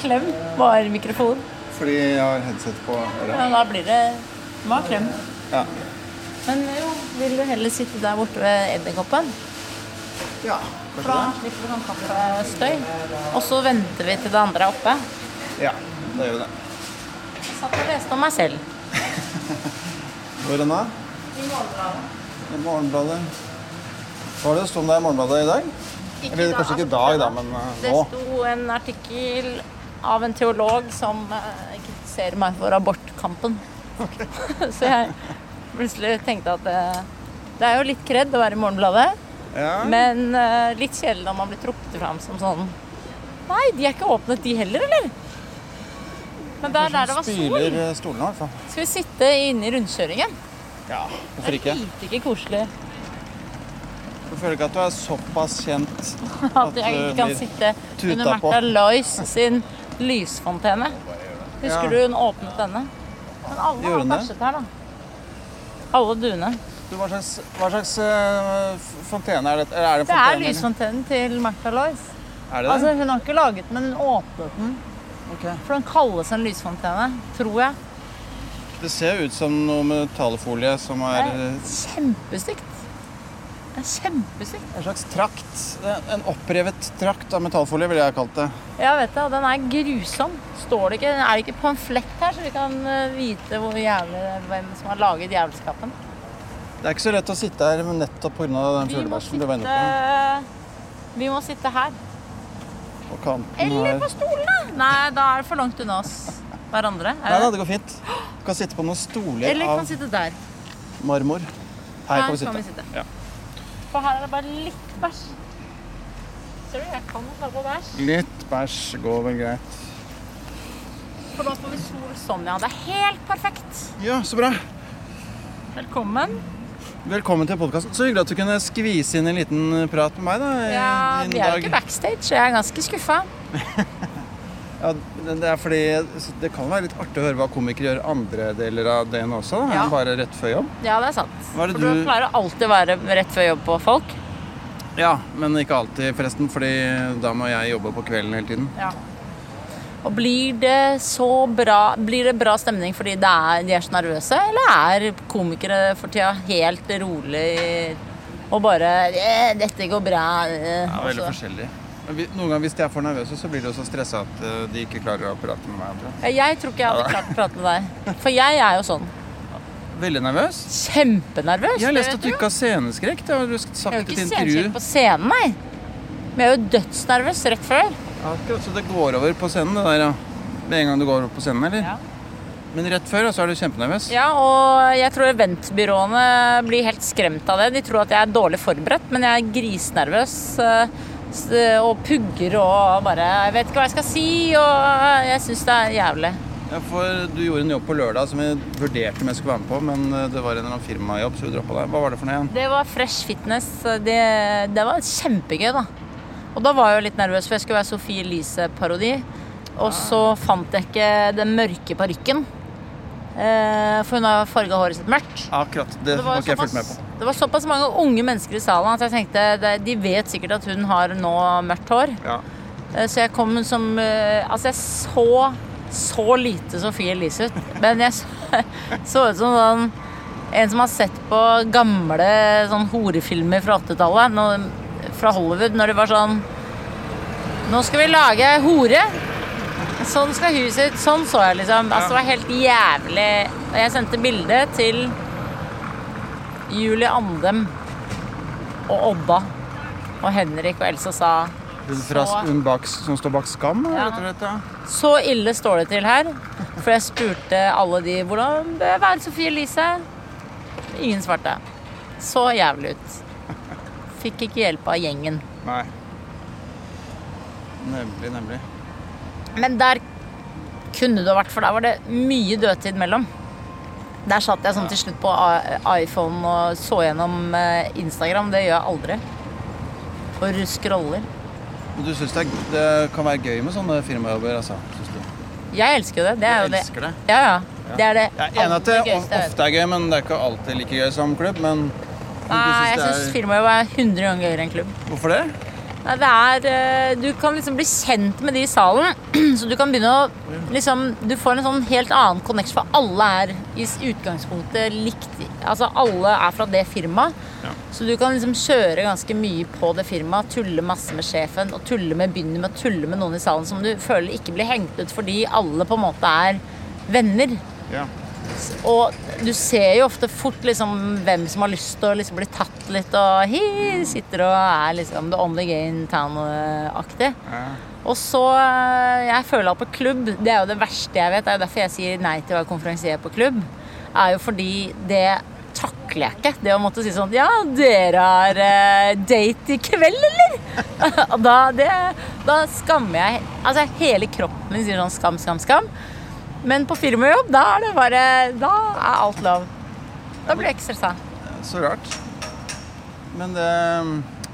klem var mikrofon. Fordi jeg har headset på øret. Ja, da blir det må ha klem. Ja. Men jo, vil du heller sitte der borte ved edderkoppen? ja. For da slipper du sånn kaffestøy. Og så venter vi til det andre er oppe. Ja, da gjør vi det. Jeg satt og leste om meg selv. Hvor enn da? I morgenbladet. I Morgenbladet. Hva var det det sto om deg i Morgenbladet i dag? Ikke Eller da, kanskje ikke i dag, da, men nå. Det sto en artikkel av en teolog som eh, kritiserer meg for abortkampen. så jeg plutselig tenkte at det, det er jo litt kred å være i Morgenbladet, Ja. men eh, litt kjedelig når man blir trukket fram som sånn Nei, de er ikke åpnet, de heller, eller? Men der, er der det var sol. stolen, fall. Skal vi sitte inne i rundkjøringen? Ja, hvorfor ikke? Det er ikke koselig Du føler ikke at du er såpass kjent at jeg du ikke kan sitte under på. Märtha Lois sin lysfontene. Husker Ja. du hun åpnet denne? Men alle har det? bæsjet her, da. Alle duene. Du, hva slags, hva slags uh, fontene er dette? Er det, Det er fontene? lysfontenen til Märtha Lois. Det det? Altså, hun har ikke laget den, men hun åpnet den. Okay. For den kalles en lysfontene, tror jeg. Det ser ut som noe metallfolie som Det er kjempestygt. Det er kjempestygt. en slags trakt. En opprevet trakt av metallfolie ville jeg kalt det. Ja, vet du, den er grusom. Står det ikke, er det ikke pamflett her, så vi kan eh, vite hvor jævlig, hvem som har laget jævelskapen? Det er ikke så lett å sitte her nettopp pga. den fuglebæsjen du var inne på. vi må sitte her. på. kanten kanten Eller på stolene! Nei, da er det for langt unna oss hverandre. Nei da, det? går fint. Du kan sitte på noen stoler Eller kan av sitte der. marmor. Her kan vi sitte. Kan vi sitte. Ja. For her er det bare litt bæsj. Ser du, jeg kan ta på bæsj. Litt bæsj går vel greit. For nå får vi sol sånn, ja. Det er helt perfekt. Ja, så bra. Velkommen. Velkommen til podkasten. Så hyggelig at du kunne skvise inn en liten prat med meg da, Ja, vi er jo ikke backstage, så jeg er ganske skuffa. Ja, det er fordi Det kan være litt artig å høre hva komikere gjør andre deler av dagen også. Da. Ja. enn Bare rett før jobb. Ja, det er sant. Hva er det For du du- pleier å være rett før jobb på folk. Ja, men ikke alltid, forresten. Fordi da må jeg jobbe på kvelden hele tiden. Ja. Og blir det så bra Blir det bra stemning fordi det er, de er så nervøse, eller er komikere for tida helt rolig og bare eh, 'Dette går bra'. Det Ja, Veldig forskjellig. Noen ganger hvis de er for nervøse, så blir de så stressa at eh, de ikke klarer å prate med meg. jeg. Jeg tror ikke jeg hadde klart å prate med deg. For jeg er jo sånn. Veldig nervøs. Kjempenervøs. Jeg har lest at du ikke har sceneskrekk. Det har du sagt Jeg har jo ikke sceneskrekk på scenen, nei. Men jeg er jo dødsnervøs rett før. Akkurat så det går over på scenen, det der, ja. Med en gang du går over på scenen, eller? Ja. Men rett før så er du kjempenervøs. Ja, og jeg tror eventbyråene blir helt skremt av det. De tror at jeg er dårlig forberedt, men jeg er grisnervøs. Eh, Og pugger og bare Jeg vet ikke hva jeg skal si, og jeg syns det er jævlig. Ja, for Du gjorde en jobb på lørdag som jeg vurderte om jeg skulle være med på, men eh, det var en eller annen firmajobb, så vi droppa det. Hva var det for noe igjen? Det var Fresh Fitness. Det, det var kjempegøy, da. Og da var jeg jo litt nervøs, for jeg skulle være Sofie Elise-parodi. Og så fant jeg ikke den mørke parykken. Eh, for hun har farga håret sitt mørkt. Akkurat. Det, Det var såpass, på. det var såpass mange unge mennesker i salen at jeg tenkte de vet sikkert at hun har nå mørkt hår. Ja. Eh, Så jeg kom som eh, Altså, jeg så så lite Sofie Elise ut. Men jeg så ut som sånn en som har sett på gamle sånn horefilmer fra 80-tallet. Fra Hollywood, når det var sånn Nå skal vi lage hore. Sånn skal huset ut. Sånn så jeg, liksom. Altså, det var helt jævlig. Og jeg sendte bilde til Julie Andem og Odda og Henrik og Elsa sa Hun, fra, Så- hun bak, som står bak Skam, Ja. rett? Ja. Så ille står det til her. For jeg spurte alle de hvordan bør jeg være Sofie Elise. Ingen svarte. Så jævlig ut. Fikk ikke hjelp av gjengen. Nei. Nemlig, nemlig. Men der kunne det vært, for der var det mye dødtid mellom. Der satt jeg sånn til slutt på iPhone og så gjennom eh, Instagram. Det gjør jeg aldri. Og scroller. Men du syns det, det kan være gøy med sånne firmajobber, altså? Synes du? Jeg elsker jo det. Det er Du jo det. elsker det? Ja, ja. Det er det Jeg er enig at det gøyeste ofte er gøy, men det er ikke alltid like gøy som klubb. Men, men Nei, jeg du syns syns er firmajobb er 100 ganger gøyere enn klubb. Hvorfor det? Nei, det er eh, Du kan liksom bli kjent med de i salen, så du kan begynne å liksom Du får en sånn helt annen connection, for alle er i utgangspunktet likt. Altså alle er fra det firmaet. Ja. Så du kan liksom kjøre ganske mye på det firmaet, tulle masse med sjefen og tulle med, begynne med å tulle med noen i salen som du føler ikke blir hengt ut fordi alle på en måte er venner. Ja. Og du ser jo ofte fort liksom hvem som har lyst til å liksom bli tatt litt og hi, sitter og er liksom the only gay in town-aktig. Ja. Og så eh, Jeg føler at på klubb, det er jo det verste jeg vet, det er jo derfor jeg sier nei til å være konferansier på klubb, er jo fordi det takler jeg ikke. Det å måtte si sånn Ja, dere har eh, date i kveld, eller? Da, det, da skammer jeg Altså hele kroppen min sier sånn skam, skam, skam. Men på firmajobb, da er det bare Da er alt lov. Da blir jeg ikke stressa. Så rart. Men det,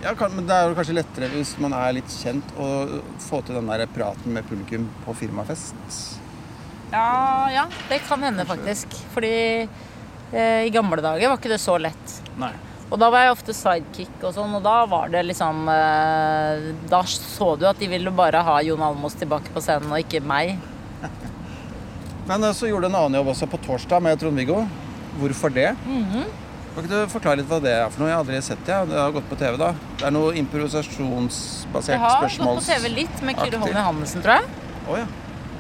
ja, men det er jo kanskje lettere hvis man er litt kjent, å få til den der praten med publikum på firmafest. Ja, ja, det kan hende faktisk. Fordi eh, i gamle dager var ikke det så lett. Nei. Og da var jeg ofte sidekick og sånn, og da var det liksom eh, Da så du at de ville bare ha Jon Almos tilbake på scenen, og ikke meg. Men eh, så gjorde du en annen jobb også på torsdag med Trond-Viggo. Hvorfor det? Kan ikke du forklare litt hva det er for noe? Jeg har aldri sett det. Det har gått på TV, da. Det er noe improvisasjonsbasert Jeg har gått på. TV litt med Kyrre. Holm Johannessen, tror jeg. Oh, ja.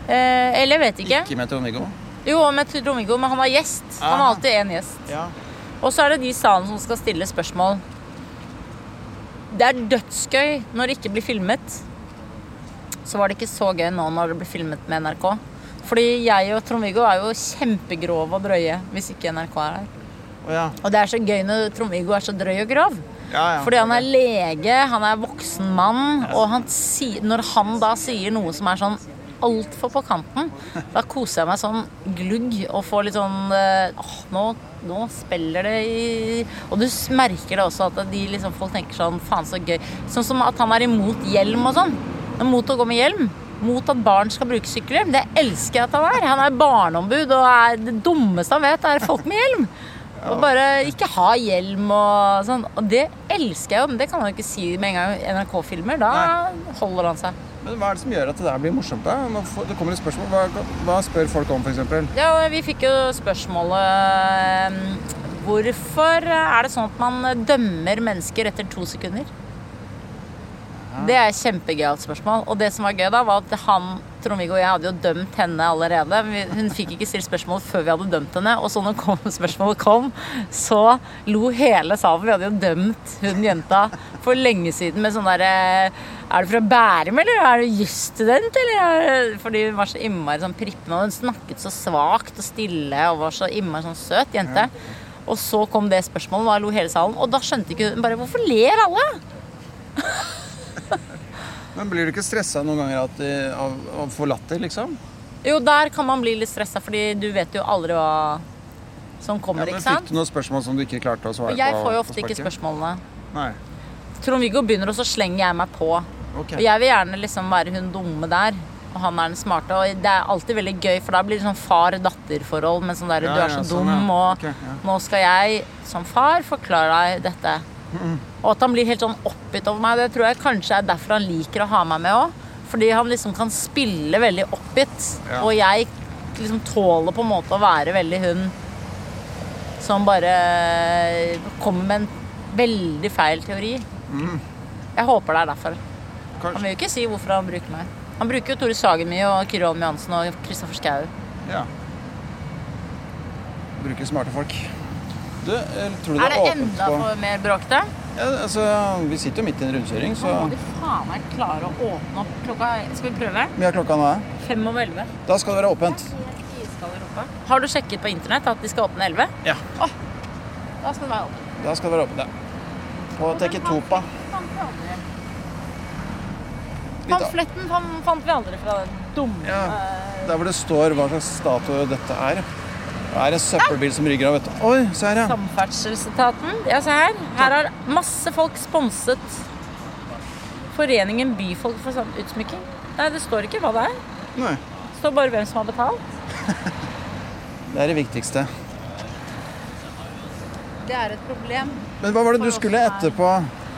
Eh, eller jeg vet ikke. Ikke med Trond-Viggo? Jo, med Trond-Viggo, men han har gjest. Han har Ah. alltid én gjest. Ja. Og så er det de i salen som skal stille spørsmål. Det er dødsgøy når det ikke blir filmet. Så var det ikke så gøy nå når det blir filmet med NRK. Fordi jeg og Trond-Viggo er jo kjempegrove og drøye hvis ikke NRK er her. Oh, ja. Og det er så gøy når Trond-Viggo er så drøy og grov. ja, ja. Fordi han er lege, han er voksen mann, og han sier, når han da sier noe som er sånn altfor på kanten, da koser jeg meg sånn glugg og får litt sånn eh, åh, nå, nå spiller det i Og du merker det også at de liksom, folk tenker sånn faen så gøy. Sånn som at han er imot hjelm og sånn. Han er Mot å gå med hjelm. Mot at barn skal bruke sykkelhjelm. Det elsker jeg at han er. Han er barneombud, og er det dummeste han vet, er folk med hjelm. Og bare ikke ha hjelm og sånn. Og det elsker jeg jo, men det kan han jo ikke si med en gang NRK-filmer. Da holder han seg. Men hva er det som gjør at det der blir morsomt? da? Det kommer et spørsmål. Hva, hva spør folk om, f.eks.? Ja, vi fikk jo spørsmålet eh, Hvorfor er det sånn at man dømmer mennesker etter to sekunder? Det er et kjempegøyalt spørsmål. Og det som var gøy, da, var at han Trond-Viggo og jeg hadde jo dømt henne allerede. Hun fikk ikke stilt spørsmål før vi hadde dømt henne. Og så når kom, spørsmålet kom, så lo hele salen. Vi hadde jo dømt hun jenta for lenge siden med sånn derre Er du fra Bærum, eller er du jusstudent, eller? er Fordi hun var så innmari sånn prippende, og hun snakket så svakt og stille og var så innmari sånn søt jente. Og så kom det spørsmålet, og da lo hele salen. Og da skjønte ikke hun bare Hvorfor ler alle? Men Blir du ikke stressa noen ganger at, av å få latter, liksom? Jo, der kan man bli litt stressa, fordi du vet jo aldri hva som kommer, Ja, men ikke Fikk du noen spørsmål som du ikke klarte å svare på? jeg får jo ofte ikke spørsmålene. Nei. Trond-Viggo begynner, og så slenger jeg meg på. Ok. Og jeg vil gjerne liksom være hun dumme der, og han er den smarte. Og det er alltid veldig gøy, for da blir det sånn far-datter-forhold. Men sånn der, Ja, du er ja, så sånn, dum, ja. og okay, ja. nå skal jeg som far forklare deg dette. Og at han blir helt sånn oppgitt over meg, det tror jeg kanskje er derfor han liker å ha meg med òg. Fordi han liksom kan spille veldig oppgitt, Ja. og jeg liksom tåler på en måte å være veldig hun som bare kommer med en veldig feil teori. Jeg håper det er derfor. Han vil jo ikke si hvorfor han bruker meg. Han bruker jo Tore Sagen mye, og Kyrre Holm Johansen og Kristoffer Schou. Ja. Bruker smarte folk. Du, eh, tror du Er det det er enda på for mer bråkete? ja, altså, Vi sitter jo midt i en rundkjøring, så Nå må de faen meg klare å åpne opp klokka Skal vi prøve? Mye er klokka nå. Fem over elleve. Da skal det være åpent. Har du sjekket på internett at de skal åpne elleve? Ja. Da skal det være åpent. Da skal det være åpent, ja. På Teketopa. Pamfletten fant, fant vi aldri fra den dumme Ja. Der hvor det står hva slags statue dette er. Det er en søppelbil som rygger av, vet du. Oi, se her, ja. Samferdselsetaten. Ja, se her. Her har masse folk sponset Foreningen Byfolk for sånn utsmykking. Nei, det står ikke hva det er. Nei, Det står bare hvem som har betalt. det er det viktigste. Det er et problem. Men hva var det du skulle er- etterpå?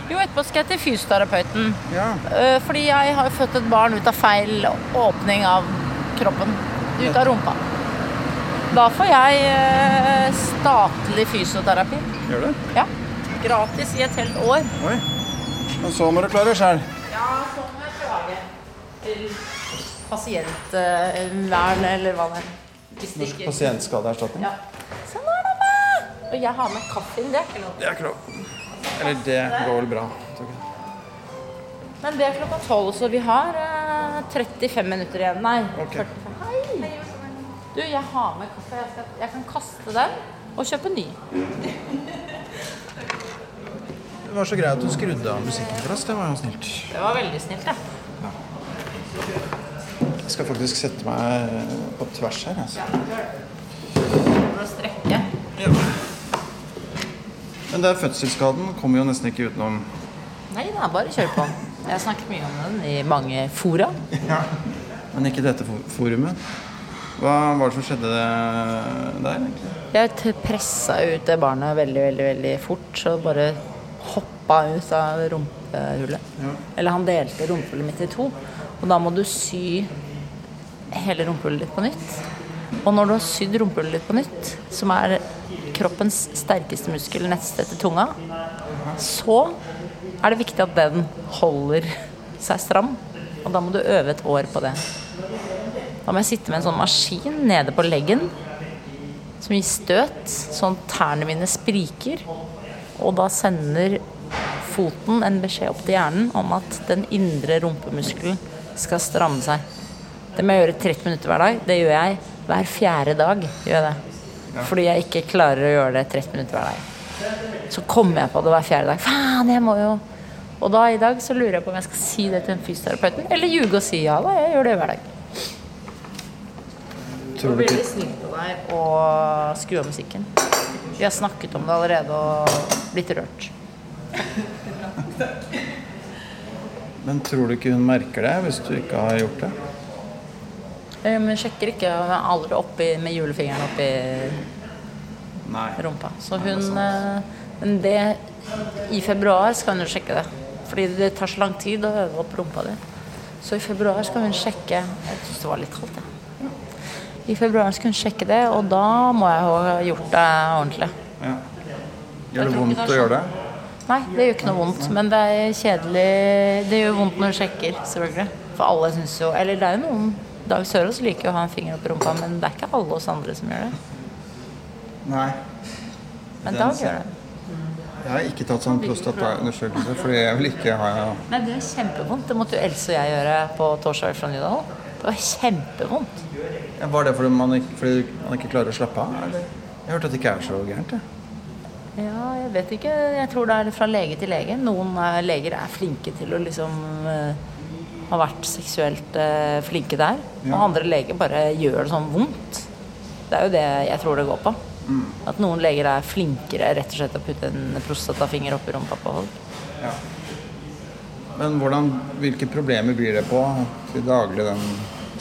Jo, etterpå skal jeg til fysioterapeuten. Ja. Eh, Fordi jeg har født et barn ut av feil åpning av kroppen. Ut av rumpa. Da får jeg eh, statlig fysioterapi. Gjør du? Ja. Gratis i et helt år. Oi. Men så må du klare deg sjøl. Ja, så må jeg klage til pasientvern, eller hva det er. Norsk pasientskadeerstatning. ja. Sånn er det med! Og jeg har med kaffen, det er ikke lov. Det er ikke lov. Eller det går vel bra. Men det er klokka tolv, så vi har eh, 35 minutter igjen. Nei, Okay. 45. Hei! Du, jeg har med kaffe. Jeg, skal, jeg kan kaste den og kjøpe ny. Det var så greit at du skrudde av musikken for oss. Det var jo snilt. Det var veldig snilt, det. Jeg skal faktisk sette meg på tvers her. Altså. Å strekke. Men det er fødselsskaden kommer jo nesten ikke utenom Nei, er bare å kjøre på. Jeg har snakket mye om den i mange fora. Men ikke dette forumet. Hva var det som skjedde der, egentlig? Jeg pressa ut det barnet veldig, veldig veldig fort, så bare hoppa ut av rumpehullet. Ja. Eller han delte rumpehullet mitt i to. Og da må du sy hele rumpehullet ditt på nytt. Og når du har sydd rumpehullet ditt på nytt, som er kroppens sterkeste muskel neste etter tunga, så er det viktig at den holder seg stram. Og da må du øve et år på det. Da må jeg sitte med en sånn maskin nede på leggen som gir støt, sånn tærne mine spriker. Og da sender foten en beskjed opp til hjernen om at den indre rumpemuskelen skal stramme seg. Det må jeg gjøre 30 minutter hver dag. Det gjør jeg hver fjerde dag. Gjør det. Fordi jeg ikke klarer å gjøre det 30 minutter hver dag. Så kommer jeg på det hver fjerde dag. Faen, jeg må jo Og da i dag så lurer jeg på om jeg skal si det til en fysioterapeuten, eller ljuge og si ja da. Jeg gjør det hver dag. Tror du Veldig snill av deg å skru av musikken. Vi har snakket om det allerede og blitt rørt. Men tror du ikke hun merker det hvis du ikke har gjort det? Eh, Men hun sjekker ikke hun er aldri oppi med julefingeren oppi Nei. rumpa. Så hun eh, Men det I februar skal hun jo sjekke det. Fordi det tar så lang tid å øve opp rumpa di. Så i februar skal hun sjekke Jeg syns det var litt kaldt, jeg. I februar skal hun sjekke det, og da må jeg ha gjort det ordentlig. Ja. Gjør det vondt det å gjøre det? Nei, det gjør ikke noe vondt, men det er kjedelig Det gjør vondt når du sjekker, selvfølgelig. For alle syns jo Eller det er jo noen Dag Sørås liker å ha en finger opp i rumpa, men det er ikke alle oss andre som gjør det. Nei. Men Den Dag gjør det. Jeg har ikke tatt sånn prostataundersøkelse, fordi jeg vil ikke ha Nei, det er kjempevondt. Det måtte jo Else og jeg gjøre på torsdag fra Nydalen. Det var kjempevondt. Ja, Var det fordi man, ikke, fordi man ikke klarer å slappe av? Eller? Jeg hørte at det ikke er så gærent. jeg. Ja, jeg vet ikke. Jeg tror det er fra lege til lege. Noen leger er flinke til å liksom eh, ha vært seksuelt eh, flinke der. Ja. Og andre leger bare gjør det sånn vondt. Det er jo det jeg tror det går på. At noen leger er flinkere rett og slett til å putte en prostatafinger opp i rumpa på folk. Ja. Men hvordan, hvilke problemer blir det på til daglig, den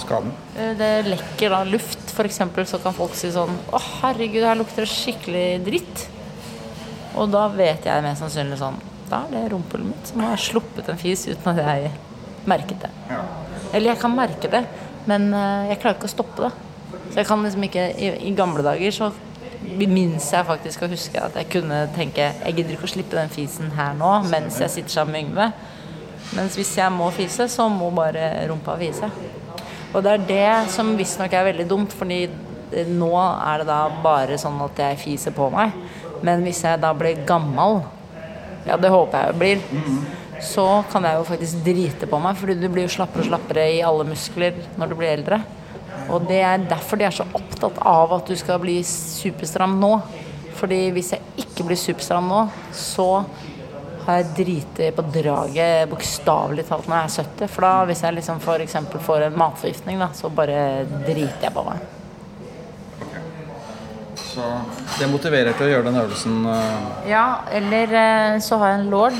skaden? Eh, Det lekker da luft, f.eks. så kan folk si sånn Å, herregud, her lukter det skikkelig dritt. Og da vet jeg mest sannsynlig sånn Da er det rumpehullet mitt som har sluppet en fis uten at jeg merket det. Ja. Eller jeg kan merke det, men eh, jeg klarer ikke å stoppe det. Så jeg kan liksom ikke I, i gamle dager så minnes jeg faktisk å huske at jeg kunne tenke Jeg gidder ikke å slippe den fisen her nå mens jeg sitter sammen med Yngve. Mens hvis jeg må fise, så må bare rumpa fise. Og det er det som visstnok er veldig dumt, fordi nå er det da bare sånn at jeg fiser på meg. Men hvis jeg da blir gammel, ja det håper jeg jo blir, så kan jeg jo faktisk drite på meg, fordi du blir jo slappere og slappere i alle muskler når du blir eldre. Og det er derfor de er så opptatt av at du skal bli superstram nå. Fordi hvis jeg ikke blir superstram nå, så jeg driti på draget bokstavelig talt når jeg er 70. For da hvis jeg liksom eksempel får en matforgiftning, da, så bare driter jeg på meg. Så det motiverer til å gjøre den øvelsen. øh, Ja, eller eh, så har jeg en lord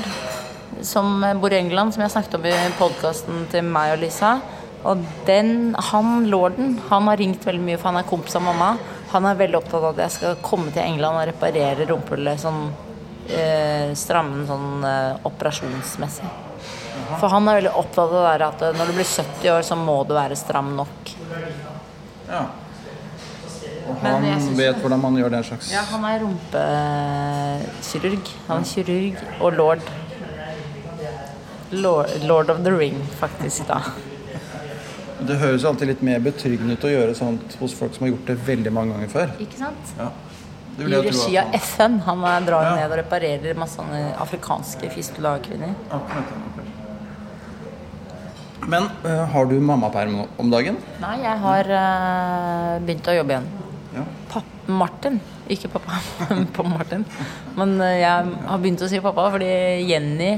som bor i England, som jeg snakket om i podkasten til meg og Lisa. Og den, han lorden, han har ringt veldig mye, for han er kompis av mamma. Han er veldig opptatt av at jeg skal komme til England og reparere rumpehullet sånn eh, stramme den sånn eh, operasjonsmessig. For han er veldig opptatt av det der at eh, når du blir 70 år, så må du være stram nok. Ja. Og Men han jeg synes vet hvordan man gjør den slags Ja, han er rumpekirurg. Han er kirurg og lord. Lord, lord of the ring, faktisk, da. Det høres alltid litt mer betryggende ut å gjøre sånt hos folk som har gjort det veldig mange ganger før. Ikke sant? Ja. Det I regi av FN. Han drar Ja. ned og reparerer masse afrikanske fistula-kvinner. Akkurat, akkurat. Men uh, har du mammaperm om dagen? Nei, jeg har uh, begynt å jobbe igjen. Ja. Papp Martin. Ikke pappa, på Martin. Men uh, jeg har begynt å si pappa fordi Jenny,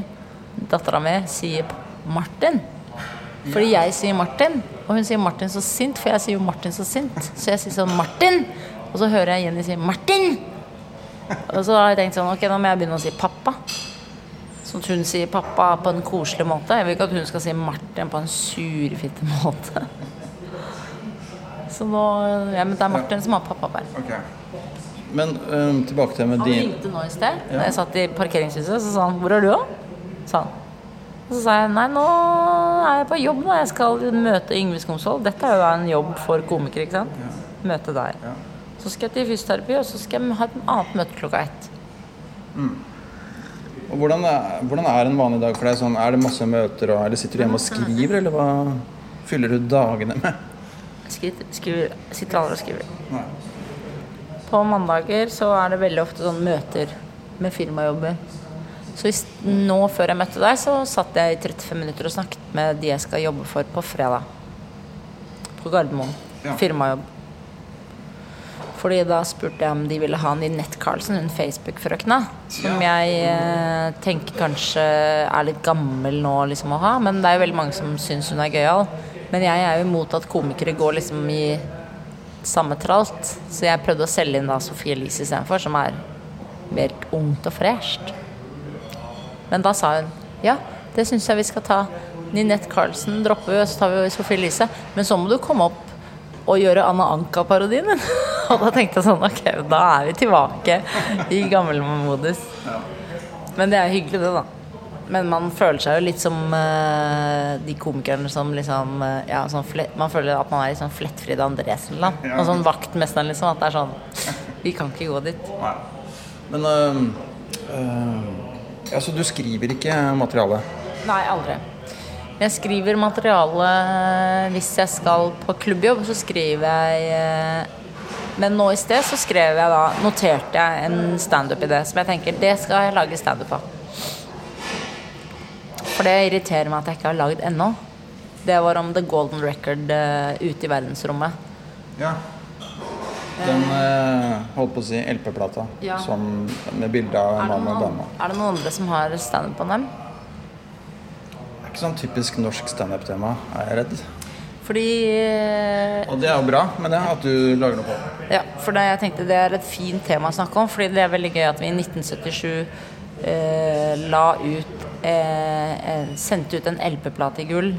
dattera mi, sier Martin. Fordi jeg sier Martin, og hun sier Martin så sint, for jeg sier jo Martin så sint. Så jeg sier sånn Martin, og så hører jeg Jenny si Martin. Og så har jeg tenkt sånn, ok, nå må jeg begynne å si pappa. Sånn at hun sier pappa på en koselig måte. Jeg vil ikke at hun skal si Martin på en surfitte måte. Så nå Ja, men det er Martin som har pappaperm. Ok. Men um, tilbake til med din Han ringte nå i sted. Ja. Da jeg satt i parkeringshuset, så sa han 'Hvor er du, da?' sa han. Og så sa jeg 'Nei, nå er jeg på jobb, da. Jeg skal møte Yngve Skomsvold'. Dette er jo en jobb for komikere, ikke sant? Møte deg. Ja. Så skal jeg til fysioterapi, og så skal jeg ha et annet møte klokka ett. Og hvordan er, hvordan er en vanlig dag for deg? Sånn, er det masse møter, og, eller sitter du hjemme og skriver, eller hva fyller du dagene med? Skriver, skriver, sitter aldri og skriver. Nei. På mandager så er det veldig ofte sånn møter med firmajobber. Så hvis, nå før jeg møtte deg, så satt jeg i 35 minutter og snakket med de jeg skal jobbe for på fredag. På Gardermoen. Ja. Firmajobb. Fordi da spurte jeg om de ville ha Ninette Carlsen, hun Facebook-frøkna. Som jeg eh, tenker kanskje er litt gammel nå liksom å ha. Men det er jo veldig mange som syns hun er gøyal. Men jeg er jo imot at komikere går liksom i samme tralt. Så jeg prøvde å selge inn da Sofie Elise istedenfor, som er mer ungt og fresht. Men da sa hun ja, det syns jeg vi skal ta. Ninette Carlsen dropper vi, og så tar vi Sofie Elise. Men så må du komme opp og gjøre Anna Anka-parodien din. og da tenkte jeg sånn, ok, da er vi tilbake i gammelmodus. Men det er hyggelig, det, da. Men man føler seg jo litt som uh, de komikerne som liksom uh, ja, sånn Man føler at man er i sånn Flettfrid Andresen eller noe. Og sånn vaktmesteren, liksom. At det er sånn Vi kan ikke gå dit. Nei. Men uh, uh, Altså, du skriver ikke materiale? Nei, aldri. Jeg skriver materiale hvis jeg skal på klubbjobb, så skriver jeg Men nå i sted så skrev jeg da Noterte jeg en standup-idé som jeg tenker det skal jeg lage standup av. For det irriterer meg at jeg ikke har lagd ennå. Det var om The Golden Record uh, ute i verdensrommet. Ja. Den uh, holdt på å si LP-plata Ja. som med bilde av en mann og dame. er det noen andre som har standup på dem? Det er ikke sånn typisk norsk standup-tema, er jeg redd. Fordi eh, Og det er jo bra, med det, at du lager noe på det. Ja, for det, jeg tenkte det er et fint tema å snakke om, fordi det er veldig gøy at vi i 1977 eh, la ut eh, eh, Sendte ut en LP-plate i gull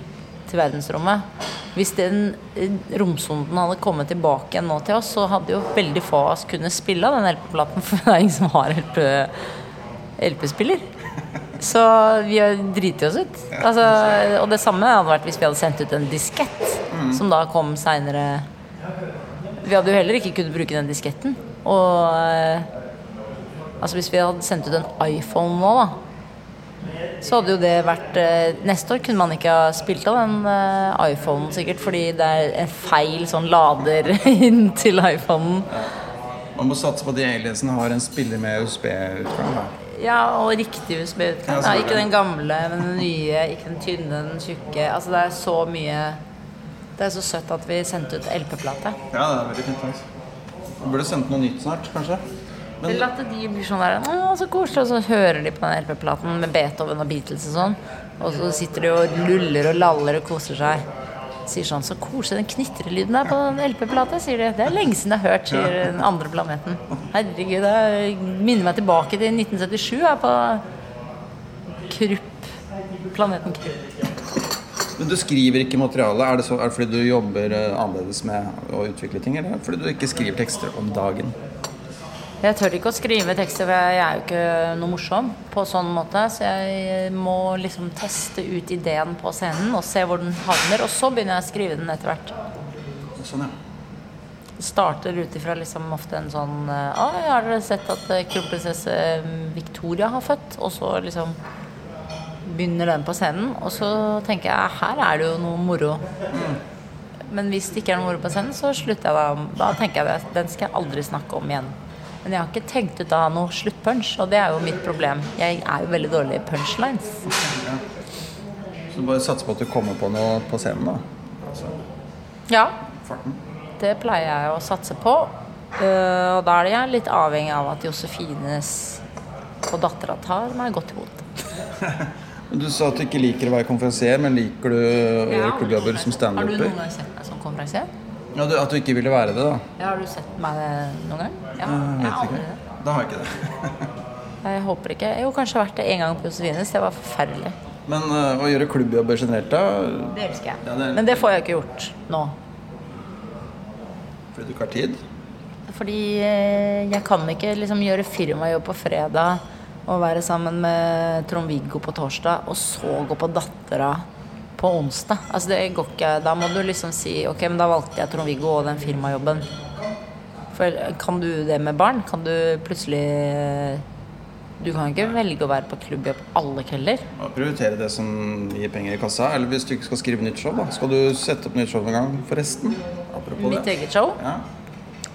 til verdensrommet. Hvis den eh, romsonden hadde kommet tilbake igjen nå til oss, så hadde jo veldig få av oss kunnet spille av den LP-platen, for det er ingen som har LP LP-spiller. Så vi har driti oss ut. Altså, og det samme hadde vært hvis vi hadde sendt ut en diskett, som da kom seinere vi hadde jo heller ikke kunnet bruke den disketten. Og eh, altså hvis vi hadde sendt ut en iPhone nå, da, så hadde jo det vært eh, Neste år kunne man ikke ha spilt av den eh, iPhonen sikkert, fordi det er en feil sånn lader inn til iPhonen. Man må satse på at de aliensene har en spiller med USB-utgang. Ja, og riktig USB-utgang. Ja, ikke den gamle, men den nye. Ikke den tynne, den tjukke. Altså det er så mye Det er så søtt at vi sendte ut LP-plate. Ja, det er veldig fint. faktisk. Vi burde sendt noe nytt snart, kanskje. Men Eller at de blir sånn der Å, så koselig. Og så hører de på den LP-platen med Beethoven og Beatles og sånn. Og så sitter de og luller og laller og koser seg. Sier sånn Så koselig den knitrelyden der på den LP-plata, sier de. Det er lenge siden jeg har hørt, sier den andre planeten. Herregud, det minner meg tilbake til 1977 her på Krupp. Planeten Krupp. Men du skriver ikke materiale. Er det, så, er det fordi du jobber eh, annerledes med å utvikle ting, eller er fordi du ikke skriver tekster om dagen? Jeg tør ikke å skrive tekster, for jeg er jo ikke noe morsom på sånn måte. Så jeg må liksom teste ut ideen på scenen og se hvor den havner. Og så begynner jeg å skrive den etter hvert. Sånn, ja. Starter ut ifra liksom ofte en sånn eh, Å, har dere sett at eh, kronprinsesse Victoria har født? Og så liksom begynner den på scenen. Og så tenker jeg her er det jo noe moro. Men hvis det ikke er noe moro på scenen, så slutter jeg da. Da tenker jeg at den skal jeg aldri snakke om igjen. Men jeg har ikke tenkt ut av noe sluttpunch, og det er jo mitt problem. Jeg er jo veldig dårlig i punchlines. Så du bare satser på at du kommer på noe på scenen, da. Altså, Ja, farten. det pleier jeg å satse på. Eh, og da er jeg litt avhengig av at Josefines og dattera tar meg godt imot. Du sa at du ikke liker å være konferansier, men liker du å gjøre klubbjobber som Har du noen gang sett meg som konferansier? Ja, du, at du ikke ville være det, da? Ja, har du sett meg noen gang? Ja, Jeg jeg vet ikke. det. Da har jeg ikke det. Jeg håper ikke. Jeg har kanskje vært det en gang på Josefines. Det var forferdelig. Men uh, å gjøre klubbjobber generelt, da? Det elsker jeg. Ja, det er- Men det får jeg ikke gjort nå. Fordi du ikke har tid? Fordi eh, jeg kan ikke liksom gjøre firmajobb på fredag og være sammen med Trond-Viggo på torsdag, og så gå på Dattera på onsdag. Altså det går ikke. Da må du liksom si ok, men da valgte jeg Trond-Viggo og den firmajobben. For kan du det med barn? Kan du plutselig Du kan ikke velge å være på klubbjobb alle kvelder. Prioritere det som gir penger i kassa. Eller hvis du ikke skal skrive nytt show, da. Skal du sette opp nytt show en gang, forresten? Apropos Mitt det. eget show? Ja.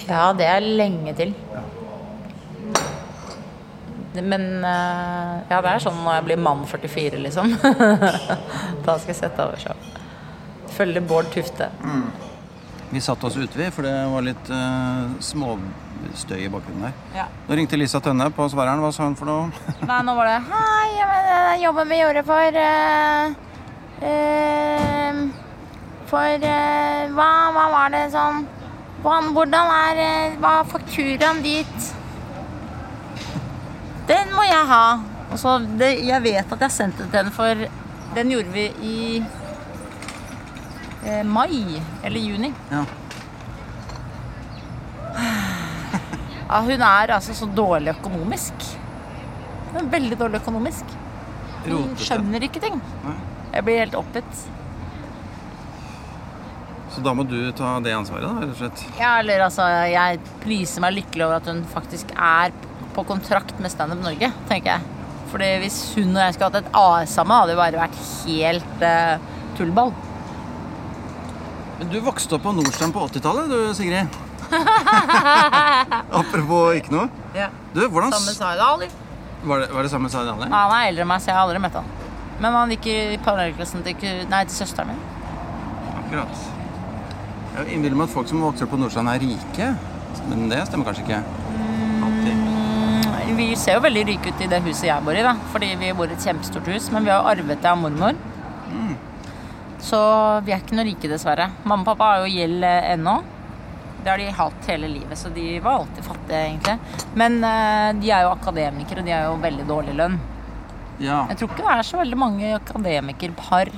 Ja, det er lenge til. Ja. Men eh, ja, det er sånn når jeg blir mann 44, liksom. da skal jeg sette over show. Følge Bård Tufte. Vi satte oss ute, vi, for det var litt uh, småstøy i bakgrunnen der. Ja. Nå ringte Lisa Tønne på svareren. Hva sa hun for noe? Nei, nå var det Hei, jeg eh, jobben vi gjorde for uh, uh, For hva, hva var det sånn Hvordan er Hva fakturaen dit? Den må jeg ha. Det, jeg vet at jeg sendte den til henne, for Den gjorde vi i eh, mai eller juni. Ja. Ja, hun er altså så dårlig økonomisk. Hun er veldig dårlig økonomisk. Hun skjønner ikke ting. Jeg blir helt oppgitt. Så da må du ta det ansvaret, da, rett og slett. Ja, eller altså, jeg priser meg lykkelig over at hun faktisk er på kontrakt med Stand Up Norge, tenker jeg. Fordi hvis hun og jeg skulle hatt et AS sammen, hadde det bare vært helt uh, tullball. Men du vokste opp på Nordstrand på 80-tallet, du, Sigrid. Apropos ikke noe. Ja. Du, hvordan Samme det Ali. Var det, var det samme sa i dag? Han er eldre enn meg, så jeg har aldri møtt han. Men han gikk i parallellklassen til, nei, til søsteren min. Akkurat. Jeg innbiller meg at folk som vokser opp på Nordstrand, er rike. Men det stemmer kanskje ikke. Mm, Vi ser jo veldig rike ut i det huset jeg bor i, da. Fordi vi bor i et kjempestort hus. Men vi har jo arvet det av mormor. Så vi er ikke noe rike, dessverre. Mamma og pappa har jo gjeld eh, ennå. Det har de hatt hele livet, så de var alltid fattige, egentlig. Men eh, de er jo akademikere, og de har jo veldig dårlig lønn. Ja. Jeg tror ikke det er så veldig mange akademikerpar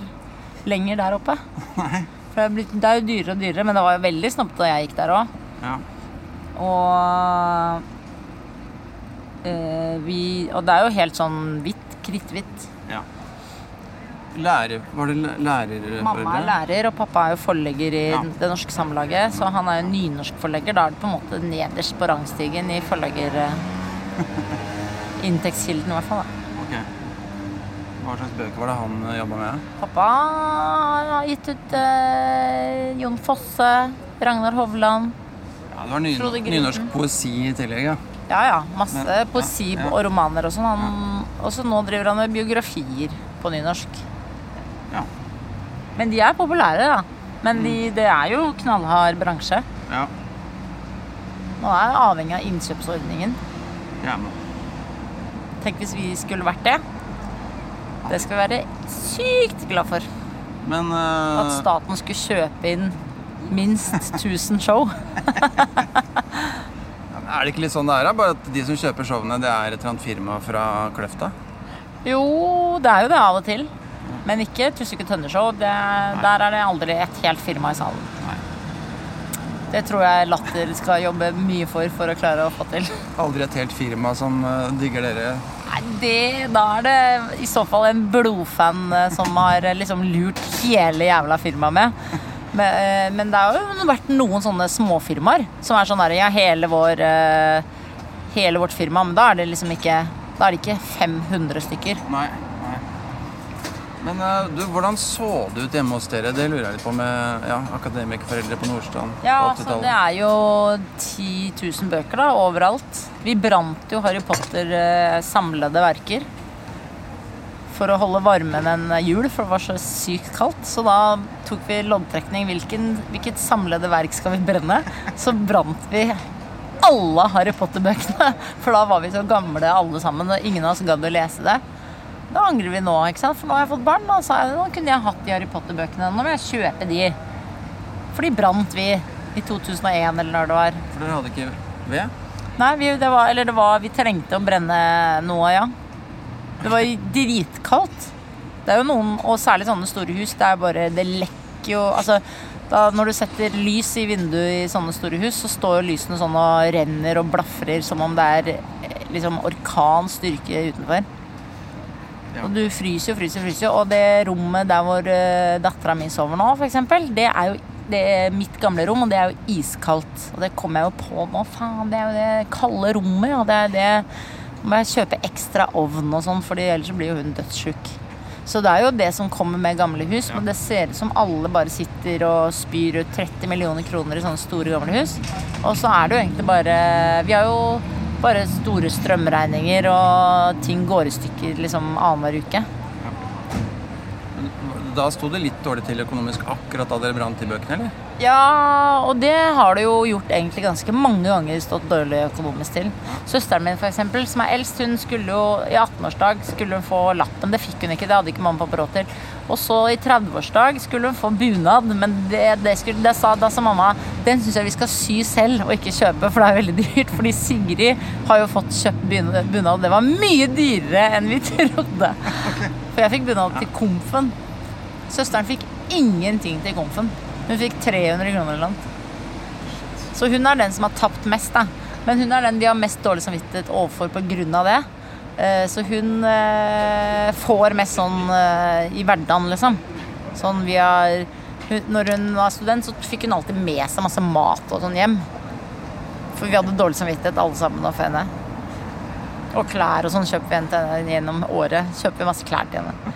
lenger der oppe. Nei. For er, det er jo dyrere og dyrere, men det var jo veldig snobbete da jeg gikk der òg. Ja. Og eh, vi Og det er jo helt sånn hvitt, kritthvitt. ja. Lærer Var det lærer? Mamma er lærer, og pappa er jo forlegger i Ja. Det Norske Samlaget. Så han er jo nynorskforlegger. Da er det på en måte nederst på rangstigen i forlegger... Inntektskilden, i hvert fall. da. Okay. Hva slags bøker var det han jobba med? Pappa har gitt ut eh, Jon Fosse, Ragnar Hovland. Ja, Det var ny, nynorsk poesi i tillegg, ja. Ja ja, masse Men- ja, poesi ja. og romaner og sånn. Og så nå driver han med biografier på nynorsk. Ja. Men de er populære, da. Men de, det er jo knallhard bransje. ja. Man er avhengig av innkjøpsordningen. Gjerne. Tenk hvis vi skulle vært det. Det skal vi være sykt glad for. Men At eh, staten skulle kjøpe inn minst 1000 show. er det ikke litt sånn det er? da? Bare at de som kjøper showene, det er et eller annet firma fra Kløfta? Jo, det er jo det av og til. Men ikke Tusvik og Tønne-show. Der er det aldri et helt firma i salen. Nei. Det tror jeg Latter skal jobbe mye for for å klare å få til. Aldri et helt firma som eh, digger dere. Nei, det, Da er det i så fall en blodfan eh, som har eh, liksom lurt hele jævla firmaet med. Men, eh, men det har jo vært noen sånne småfirmaer som er sånn der Ja, hele vår eh, Hele vårt firma, men da er det liksom ikke Da er det ikke 500 stykker. Nei. nei. Men eh, du, hvordan så det ut hjemme hos dere? Det lurer jeg litt på med ja, akademikerforeldre på Nordstrand Ja, altså det er jo 10 000 bøker da, overalt. Vi brant jo Harry Potter samlede verker. For å holde varmen en jul, for det var så sykt kaldt. Så da tok vi loddtrekning. Hvilken, hvilket samlede verk skal vi brenne? Så brant vi alle Harry Potter-bøkene. For da var vi så gamle alle sammen, og ingen av oss gadd å lese det. Da angrer vi nå, ikke sant? for nå har jeg fått barn. Så er det, nå kunne jeg hatt de Harry Potter-bøkene. Nå må jeg kjøpe de. For de brant vi i 2001, eller når det var. For dere hadde ikke ved? Nei, vi, det var, eller det var, vi trengte å brenne noe, ja. Det var dritkaldt. Det er jo noen, og særlig sånne store hus, det er bare Det lekker jo Altså, da, når du setter lys i vinduet i sånne store hus, så står lysene sånn og renner og blafrer som om det er eh, liksom orkanstyrke utenfor. Ja. Og du fryser jo, fryser, fryser. Og det rommet der hvor uh, dattera mi sover nå, f.eks., det er jo det er mitt gamle rom, og det er jo iskaldt. Og det kommer jeg jo på nå. Faen, det er jo det kalde rommet. Og det er det må jeg kjøpe ekstra ovn og sånn, for ellers blir jo hun dødssjuk. Så det er jo det som kommer med gamle hus, men det ser ut som alle bare sitter og spyr ut 30 millioner kroner i sånne store gamle hus. Og så er det jo egentlig bare Vi har jo bare store strømregninger, og ting går i stykker liksom annenhver uke. Da sto det litt dårlig til økonomisk akkurat da dere brant de bøkene, eller? Ja, og det har det jo gjort egentlig ganske mange ganger stått dårlig økonomisk til. Søsteren min, for eksempel, som er eldst, hun skulle jo i 18-årsdag skulle hun få lappen. Det fikk hun ikke, det hadde ikke mamma og pappa råd til. Og så i 30-årsdag skulle hun få bunad, men det, det skulle, det sa, da sa mamma den syns jeg vi skal sy selv og ikke kjøpe, for det er veldig dyrt. Fordi Sigrid har jo fått kjøpt bun- bunad. Det var mye dyrere enn vi trodde. For jeg fikk bunad til komfen. Søsteren fikk ingenting til komfen. Hun fikk 300 kroner eller noe. Så hun er den som har tapt mest, da. Men hun er den vi har mest dårlig samvittighet overfor av det. Eh, Så hun eh, får mest sånn eh, i hverdagen, liksom. Sånn vi har Når hun var student, så fikk hun alltid med seg masse mat og sånn hjem. For vi hadde dårlig samvittighet alle sammen overfor henne. Og klær og sånn kjøper vi henne til henne gjennom året. Kjøper vi masse klær til henne.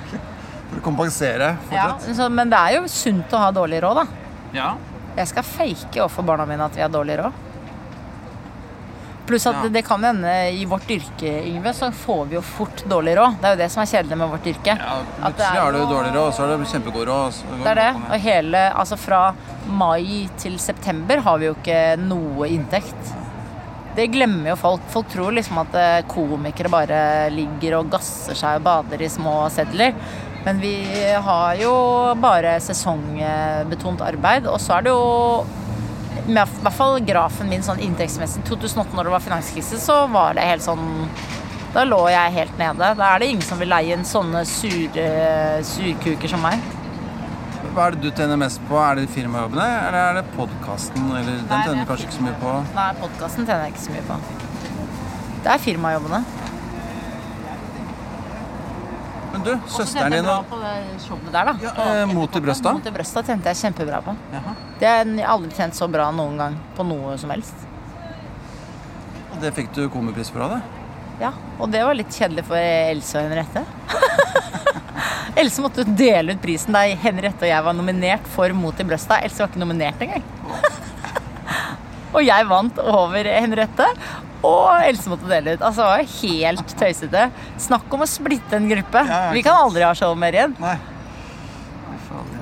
For å kompensere Ja, fortsatt? så, men det er jo sunt å ha dårlig råd, da. Ja. Jeg skal fake overfor barna mine at vi har dårlig råd. Pluss at Ja. det, kan hende i vårt yrke, Yngve, så får vi jo fort dårlig råd. Det er jo det som er kjedelig med vårt yrke. ja plutselig har du dårlig råd, og så er det kjempegod råd. Det er det. og hele, altså fra mai til september har vi jo ikke noe inntekt. Det glemmer jo folk. Folk tror liksom at eh, komikere bare ligger og gasser seg og bader i små sedler. Men vi har jo bare sesongbetont arbeid, og så er det jo I hvert fall grafen min sånn inntektsmessig. 2008, når det var finanskrise, så var det helt sånn Da lå jeg helt nede. Da er det ingen som vil leie inn sånne sure surkuker som meg. Hva er det du tjener mest på? Er det firmajobbene, eller er det podkasten? Den tjener du kanskje ikke så mye på? Nei, podkasten tjener jeg ikke så mye på. Det er firmajobbene. Men du, søsteren din og. Ja, eh, Mot i brøsta? Mot i brøsta tjente jeg kjempebra på. Jaha. Det har jeg aldri tjent så bra noen gang på noe som helst. Og det fikk du komipris for av det? Ja, Og det var litt kjedelig for Else og Henriette. Else måtte dele ut prisen da Henriette og jeg var nominert for Mot i brøsta. Else var ikke nominert engang. og jeg vant over Henriette, og Else måtte dele ut. Altså, det var jo helt tøysete. Snakk om å splitte en gruppe. Ja, Vi kan aldri ha show mer igjen. Nei.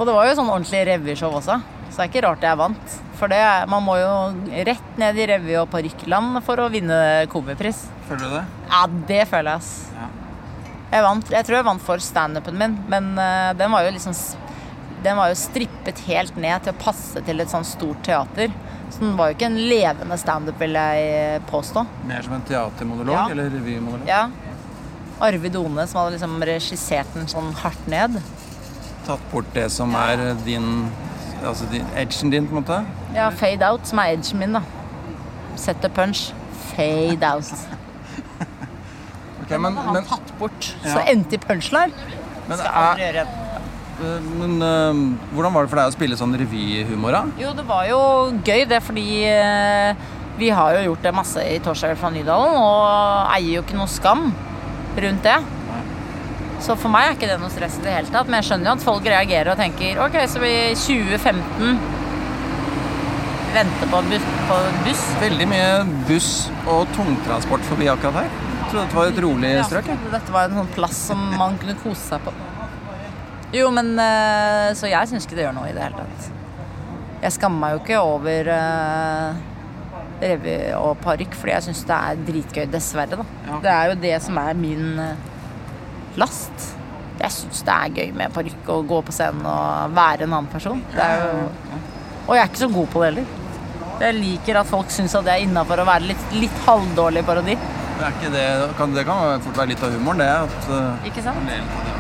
Og det var jo sånn ordentlig revyshow også, så det er ikke rart jeg vant. For det, man må jo rett ned i revy- og parykkland for å vinne komipris. Føler du det? Ja, det føler jeg, ass. Ja. Jeg, vant, jeg tror jeg vant for standupen min, men uh, den var jo liksom Den var jo strippet helt ned til å passe til et sånn stort teater. Så den var jo ikke en levende standup, vil jeg påstå. Mer som en teatermonolog Ja. eller revymonolog? Ja. Arvid One som hadde liksom regissert den sånn hardt ned. Tatt bort det som er din Altså din, edgen din, på en måte? Ja, fade out, som er edgen min, da. Set the punch. Fade out. Ok, men, Han men, tatt bort. Ja. Så endte i punchline. men, Skal aldri gjøre igjen. Eh, men uh, hvordan var det for deg å spille sånn revyhumor, da? Jo, det var jo gøy det, fordi uh, vi har jo gjort det masse i Torsdag fra Nydalen, og eier jo ikke noe skam rundt det. Så for meg er ikke det noe stress i det hele tatt, men jeg skjønner jo at folk reagerer og tenker ok, så vi i 2015 venter på buss, på buss. Veldig mye buss og tungtransport forbi akkurat her. Jeg trodde dette var et rolig strøk. Ja, dette var en sånn plass som man kunne kose seg på. Jo, men eh, Så jeg syns ikke det gjør noe i det hele tatt. Jeg skammer meg jo ikke over uh, revy og parykk, fordi jeg syns det er dritgøy. Dessverre, da. Ja. Det er jo det som er min eh, last. Jeg syns det er gøy med parykk og gå på scenen og være en annen person. Det er jo, og jeg er ikke så god på det heller. Jeg liker at folk syns at det er innafor å være litt, litt halvdårlig parodi. Det, er ikke det, kan, det kan fort være litt av humoren, det. At, Ikke sant?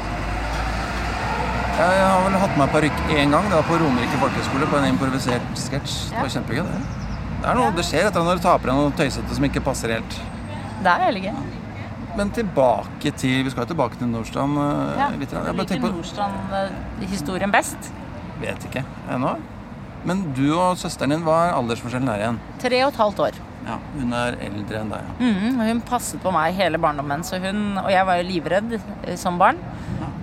Jeg har vel hatt meg parykk én gang. Det var på Romerike folkehøgskole på en improvisert sketsj. Det var kjempegøy, det. Det er noe, det skjer etter når du tar på deg noe tøysete som ikke passer helt. Det er veldig gøy. Men tilbake til Vi skal jo tilbake til Nordstrand eh, Ja, litt. Jeg liker Nordstrand-historien best. Vet ikke ennå. Men du og søsteren din, hva er aldersforskjellen der igjen? Tre og et halvt år. Ja, Hun er eldre enn deg. ja. Mm, hun passet på meg hele barndommen, så hun, og jeg var jo livredd eh, som barn.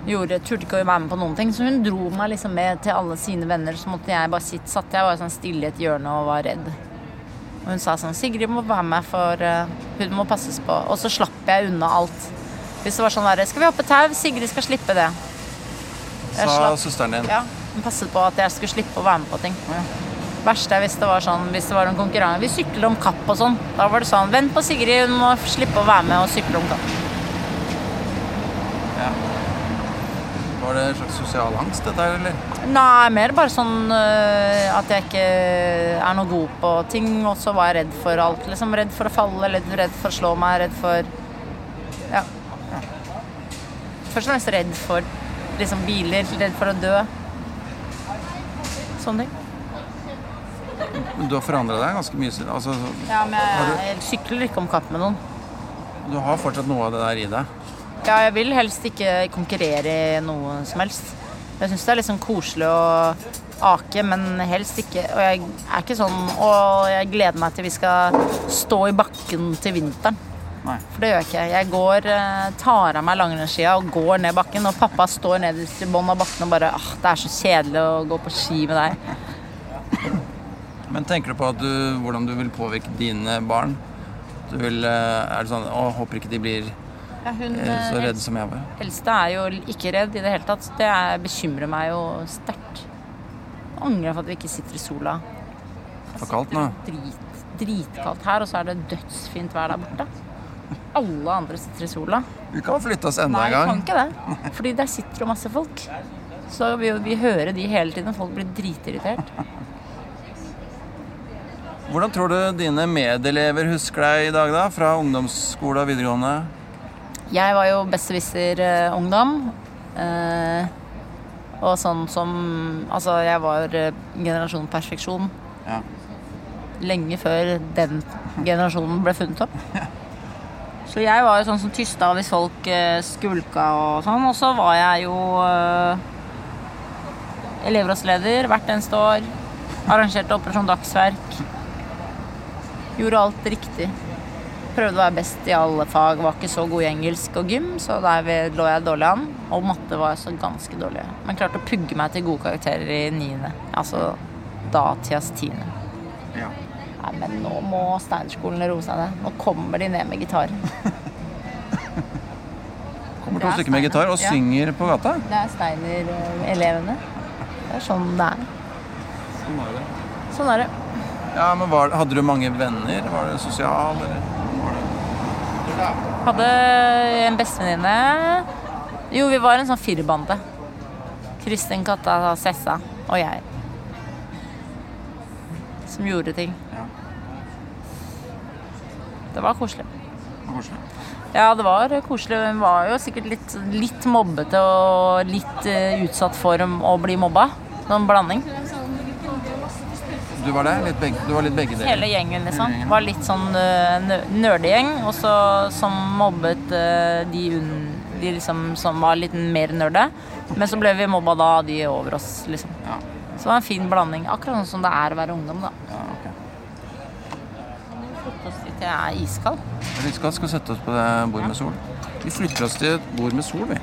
Gjorde, turte ikke å være med på noen ting, så hun dro meg liksom med til alle sine venner. Så måtte jeg bare sitte, satt jeg bare sånn stille i et hjørne og var redd. Og hun sa sånn Sigrid må være med, for eh, hun må passes på. Og så slapp jeg unna alt. Hvis det var sånn verre Skal vi hoppe tau? Sigrid skal slippe det. Jeg Sa søsteren din. Ja, hun passet på at jeg skulle slippe å være med på ting. Verste er hvis det var sånn Hvis det var en konkurranse Vi sykler om kapp og sånn. Da var det sånn Vent på Sigrid, hun må slippe å være med og sykle om kapp. Var det en slags sosial angst, dette her, eller? Nei, mer bare sånn uh, at jeg ikke er noe god på ting. Og så var jeg redd for alt. Liksom Redd for å falle, redd, for å slå meg, redd for Ja. Først og fremst redd for liksom biler, redd for å dø. Sånne ting. Men Du har forandra deg ganske mye. Altså, Ja, men jeg, jeg sykler ikke om kapp med noen. du har fortsatt noe av det der i deg. Ja, jeg vil helst ikke konkurrere i noe som helst. Jeg syns det er liksom koselig å ake, men helst ikke Og jeg er ikke sånn Og jeg gleder meg til vi skal stå i bakken til vinteren. Nei. For det gjør jeg ikke. Jeg går, eh, tar av meg langrennsskia og går ned bakken. Og pappa står nederst i bånn av bakken og bare ah, Det er så kjedelig å gå på ski med deg. Men tenker du på du, hvordan du vil påvirke dine barn? Du vil, eh, er det sånn Å, håper ikke de blir Ja, hun eh, så redd redde som jeg var. eldste er jo ikke redd i det hele tatt. Det er, bekymrer meg jo sterkt. Angrer for at vi ikke sitter i sola. For kaldt nå. Drit, dritkaldt her, og så er det dødsfint vær der borte. Alle andre sitter i sola. Vi kan flytte oss enda en gang. Nei, vi kan ikke det. Fordi der sitter jo masse folk. Så vi, vi hører de hele tiden. Folk blir dritirritert. Hvordan tror du dine medelever husker deg i dag, da? Fra ungdomsskole og videregående? Jeg var jo besserwisser-ungdom. Eh, og sånn som Altså, jeg var eh, generasjon perfeksjon Ja. lenge før den generasjonen ble funnet opp. Så jeg var jo sånn som tysta hvis folk eh, skulka og sånn. Og så var jeg jo elevrådsleder hvert eneste år. Arrangerte Operasjon Dagsverk. Gjorde alt riktig. Prøvde å være best i alle fag. Var ikke så god i engelsk og gym, så der lå jeg dårlig an. Og matte var så ganske dårlig. Men klarte å pugge meg til gode karakterer i niende. Altså datidas tiende. Ja. Nei, men nå må Steinerskolen roe seg ned. Nå kommer de ned med gitar. Kommer to er stykker med gitar og Ja. synger på gata. Det er Steiner-elevene. Det er sånn det er. Sånn er det. Ja, men var, Hadde du mange venner? Var det sosial, eller? Hadde en bestevenninne Jo, vi var en sånn firbande. Kristin, Katta, Sessa og jeg. Som gjorde ting. Ja. Det var koselig. Det var koselig. Ja, det var koselig. Hun var jo sikkert litt, litt mobbete og litt eh, utsatt for å bli mobba. Sånn blanding. Du var der? Litt begge, du var litt begge deler? Hele gjengen, liksom. Hele gjengen. Var litt sånn uh, nerdegjeng, og så som mobbet uh, de, un, de liksom som var litt mer nerde. Men så ble vi mobba da av de over oss, liksom. Ja. Så det var en fin blanding. Akkurat sånn som det er å være ungdom, da. ja okay. Flytte oss dit jeg er iskald. Vi skal, sette oss på det bordet med sol. Vi flytter oss til et bord med sol, vi.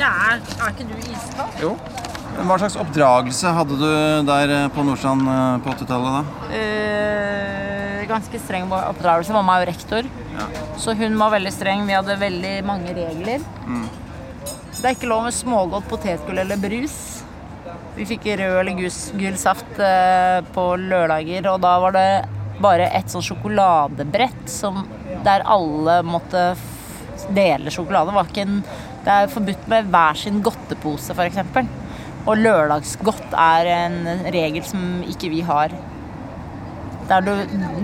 Ja, er, er ikke du iskald? Jo. Hva slags oppdragelse hadde du der eh, på Nordstrand eh, på 80-tallet da? Eh, ganske streng oppdragelse. Mamma er jo rektor. Ja. Så hun var veldig streng. Vi hadde veldig mange regler. Mm. Det er ikke lov med smågodt potetgull eller brus. Vi fikk rød eller gul saft eh, på lørdager, og da var det bare et sånn sjokoladebrett som, der alle måtte dele sjokolade. Det, en, det er forbudt med hver sin godtepose, f.eks. Og lørdagsgodt er en regel som ikke vi har. Der du,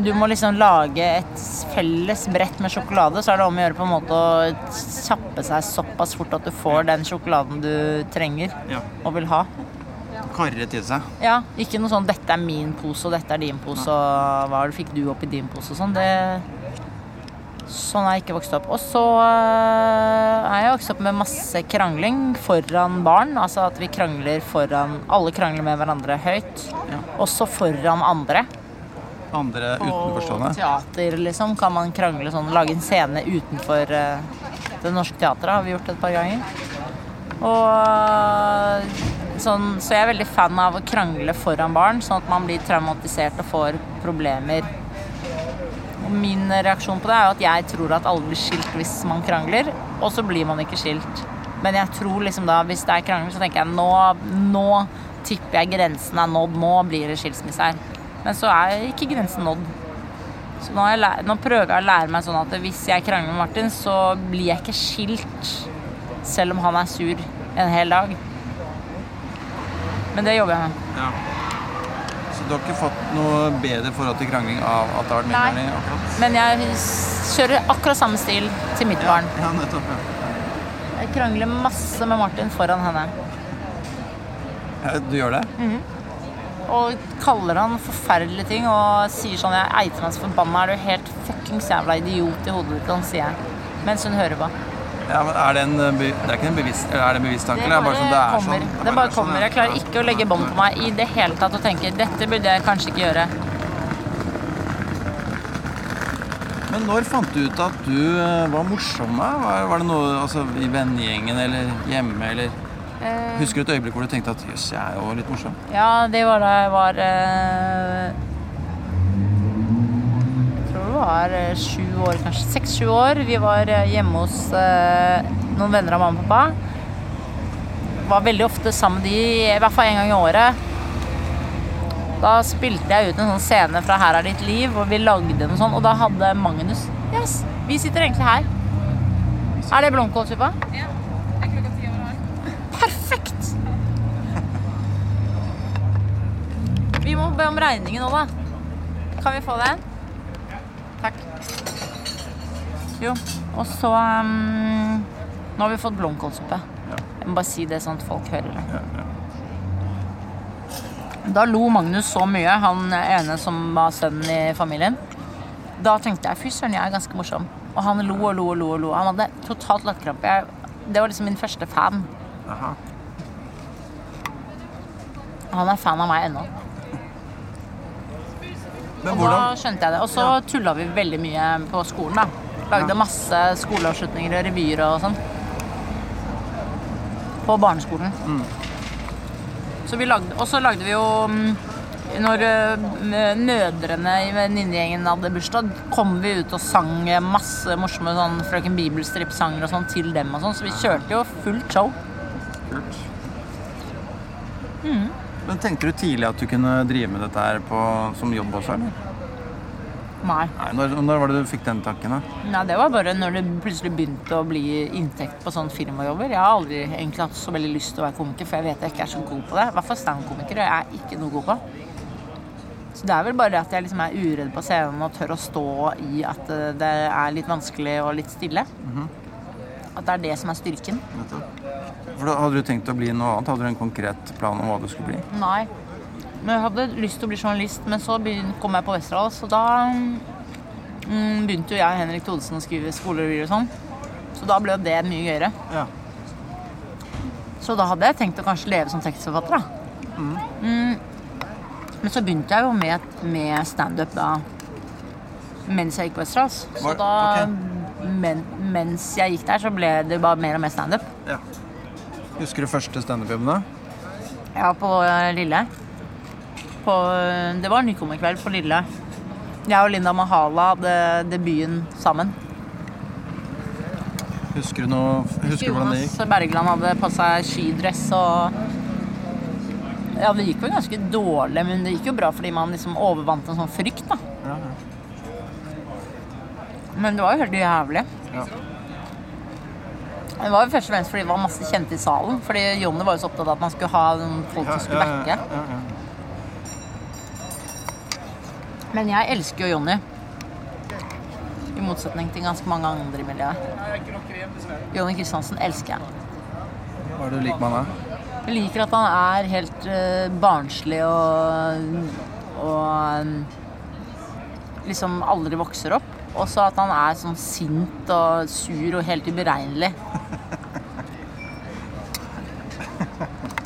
du må liksom lage et felles brett med sjokolade, så er det om å gjøre på en måte å kjappe seg såpass fort at du får den sjokoladen du trenger Ja. og vil ha. Karre til seg. Ja, Ikke noe sånn 'dette er min pose, og dette er din pose', og hva fikk du opp i din pose og sånn. Det Sånn er jeg ikke vokst opp. Og så øh, er jeg vokst opp med masse krangling foran barn. Altså at vi krangler foran Alle krangler med hverandre høyt. Ja. Også foran andre. Andre På utenforstående. teater, liksom, kan man krangle sånn. Lage en scene utenfor eh, Det Norske Teatret har vi gjort et par ganger. Og øh, sånn, Så jeg er veldig fan av å krangle foran barn, sånn at man blir traumatisert og får problemer. Min reaksjon på det er jo at jeg tror at alle blir skilt hvis man krangler, og så blir man ikke skilt. Men jeg tror liksom da, hvis det er krangling, så tenker jeg nå, nå tipper jeg grensen er nådd. Nå blir det skilsmisse her. Men så er ikke grensen nådd. Så nå, jeg nå prøver jeg å lære meg sånn at hvis jeg krangler med Martin, så blir jeg ikke skilt selv om han er sur en hel dag. Men det jobber jeg med. Ja. Du har ikke fått noe bedre forhold til krangling av at det har vært krangling? akkurat? Men jeg kjører akkurat samme stil til mitt barn. Ja, nettopp. Ja. Jeg krangler masse med Martin foran henne. Ja, Du gjør det? Og kaller han forferdelige ting og sier sånn Jeg eiter meg så forbanna. Er du helt fuckings jævla idiot i hodet ditt? Han sier jeg. Mens hun hører på. Ja, men er det en, eh, det er ikke en bevisst, eller er det en bevisst tanke? eller det bare sånn det er kommer. sånn? Det bare sånn, kommer. Jeg klarer ikke å legge bånd på meg i det hele tatt og tenke dette burde jeg kanskje ikke gjøre. Men når fant du ut at du eh, var morsom? Var, var det noe altså, i vennegjengen eller hjemme? eller... Eh, Husker du et øyeblikk hvor du tenkte at jøss, jeg er jo litt morsom? Ja, det var da jeg var det var eh, sju år, kanskje. Seks-sju år. Vi var eh, hjemme hos eh, noen venner av mamma og pappa. Var veldig ofte sammen med de, i hvert fall en gang i året. Da spilte jeg ut en sånn scene fra 'Her er ditt liv', og vi lagde noe sånt. Og da hadde Magnus Yes, vi sitter egentlig her. Er det blomkålsuppa? Ja. Det er klokka ti over her. Perfekt! Vi må be om regningen nå, da. Kan vi få den? Takk. Jo, og så um, Nå har vi fått blomkålsuppe. Ja. Jeg må bare si det sånn at folk hører det. Ja, ja. Da lo Magnus så mye, han ene som var sønnen i familien. Da tenkte jeg fy søren, jeg er ganske morsom. Og han lo og lo og lo. og lo. Han hadde totalt latterkrampe. Det var liksom min første fan. Aha. Han er fan av meg ennå. Men Og da skjønte jeg det. Og så tulla vi veldig mye på skolen, da. Lagde masse skoleavslutninger og revyer og sånn. På barneskolen. Så vi lagde, og så lagde vi jo mm, Når øh, mødrene i venninnegjengen hadde bursdag, kom vi ut og sang masse morsomme sånn Frøken Bibelstripp-sanger og sånn til dem og sånn. Så vi kjørte jo fullt show. Kult. Mm. Men tenkte du tidlig at du kunne drive med dette her på, som jobb også, eller? Nei. Nei, når, når var det du fikk den tanken, da? Nei, det var bare når det plutselig begynte å bli inntekt på sånne firmajobber. Jeg har aldri egentlig hatt så veldig lyst til å være komiker, for jeg vet jeg ikke er så god på det. I hvert fall standup-komiker er jeg ikke noe god på. Så det er vel bare det at jeg liksom er uredd på scenen og tør å stå i at eh, det er litt vanskelig og litt stille. At det er det som er styrken. For da Hadde du tenkt å bli noe annet? Hadde du en konkret plan om hva du skulle bli? Nei. Men jeg hadde lyst til å bli journalist, men så kom jeg på Westerdals, og da mm, begynte jo jeg og Henrik Thodesen å skrive skolerevyer og sånn. Så da ble jo det mye gøyere. Ja. Så da hadde jeg tenkt å kanskje leve som tekstforfatter, da. Mm. Men så begynte jeg jo med, med standup da mens jeg gikk på Westerdals. Så da okay. men, Mens jeg gikk der, så ble det bare mer og mer standup. ja. Husker du første standup-jobben, da? Ja, på eh, Lille. På, det var nykommerkveld på Lille. Jeg og Linda Mahala hadde debuten sammen. Husker du noe Husker du hvordan det gikk? Jonas Bergland hadde på seg skidress og Ja, det gikk jo ganske dårlig, men det gikk jo bra fordi man liksom overvant en sånn frykt, da. Ja, ja. Men det var jo helt jævlig. Ja. Det var jo først og fremst fordi det var masse kjente i salen. Fordi Jonny var jo så opptatt av at man skulle ha folk som skulle ja, backe. Men jeg elsker jo Jonny. I motsetning til ganske mange andre i miljøet. Jonny Kristiansen elsker jeg. Hva er det du liker med han, da? Jeg liker at han er helt uh, barnslig og, og um, liksom aldri vokser opp. Og så at han er sånn sint og sur og helt uberegnelig.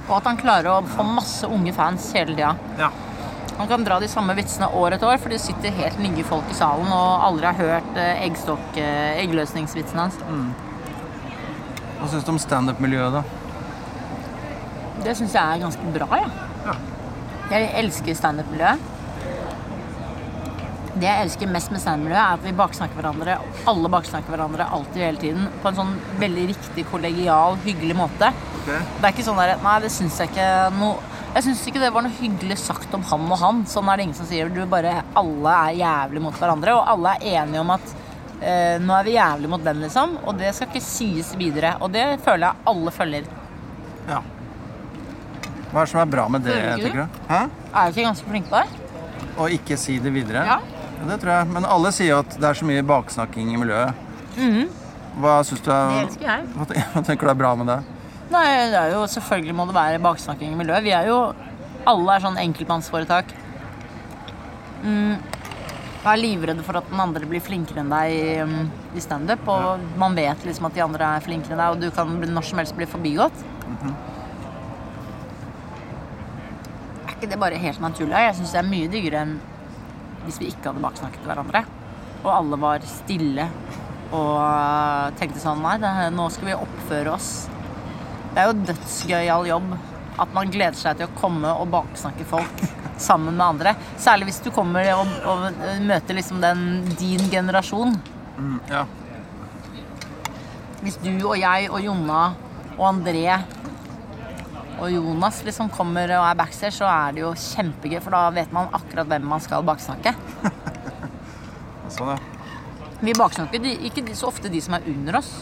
Og at han klarer å få masse unge fans hele tida. Ja. Han kan dra de samme vitsene år etter år, for det sitter helt nye folk i salen og aldri har hørt eh, eggstokk, eh, eggløsningsvitsen hans. Hva syns du om standup-miljøet, da? Det syns jeg er ganske bra, ja. Ja. Jeg elsker standup-miljøet. Det jeg elsker mest med standup-miljøet, er at vi baksnakker hverandre. Alle baksnakker hverandre alltid hele tiden. På en sånn veldig riktig, kollegial, hyggelig måte. Det er ikke sånn der Nei, det syns jeg ikke noe Jeg syns ikke det var noe hyggelig sagt om han og han. Sånn er det ingen som sier. Du bare Alle er jævlig mot hverandre, og alle er enige om at eh, nå er vi jævlig mot den, liksom. Og det skal ikke sies videre. Og det føler jeg alle følger. Ja. Hva er det som er bra med det, du? tenker du? Hæ? Er vi ikke ganske flink på det? Å ikke si det videre? Ja. Ja, Det tror jeg. Men alle sier at det er så mye baksnakking i miljøet. Hva syns du Det er elsker jeg. hva tenker du er bra med det? Nei, det er jo selvfølgelig må det være baksnakking i miljøet. Vi er jo Alle er sånn enkeltmannsforetak. Mm. Jeg er livredde for at den andre blir flinkere enn deg i, um, i standup. Og man vet liksom at de andre er flinkere enn deg, og du kan bli- når som helst bli forbigått. Er ikke det bare helt naturlig? Jeg syns det er mye diggere enn hvis vi ikke hadde baksnakket hverandre. Og alle var stille og tenkte sånn Nei, det, nå skal vi oppføre oss. Det er jo dødsgøyal jobb at man gleder seg til å komme og baksnakke folk sammen med andre. Særlig hvis du kommer og, og møter liksom den din generasjon. Mm, ja. Hvis du og jeg og Jonna og André og Jonas liksom kommer og er backstage, så er det jo kjempegøy, for da vet man akkurat hvem man skal baksnakke. Sånn, ja. Vi baksnakker ikke så ofte de som er under oss.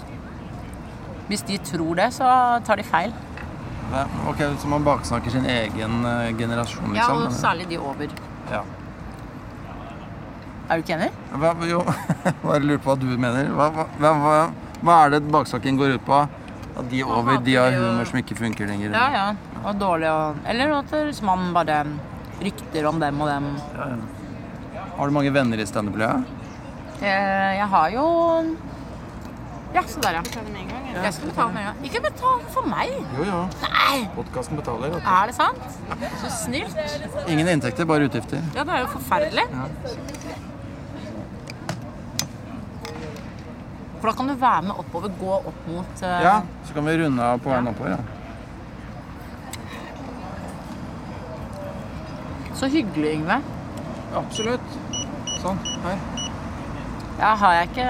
Hvis de tror det, så tar de feil. Ja, Ok, Så man baksnakker sin egen generasjon, generasjon, Ja, liksom? og særlig de over. Ja. Er du ikke enig? Hva, jo, bare lurer på hva du mener. Hva, hva, hva, hva, er det baksnakking går ut på? At de over, de har humor som ikke funker lenger? Ja, ja. Og dårlig og Eller at liksom man bare rykter om dem og dem. Ja, ja. Har du mange venner i standup-miljøet? Eh, Jeg har jo Ja, se der, ja. Ta den en gang, ja. Jeg skal betale med en gang. Ikke betal for meg! Jo, jo. Nei! Podkasten betaler. Er det sant? Så snilt. Ingen inntekter, bare utgifter. Ja, det er jo forferdelig. For da kan du være med oppover, gå opp mot eh, Ja, så kan vi runde av på veien oppover. Ja. Så hyggelig, Yngve. Absolutt. Sånn. Her. Ja, har jeg ikke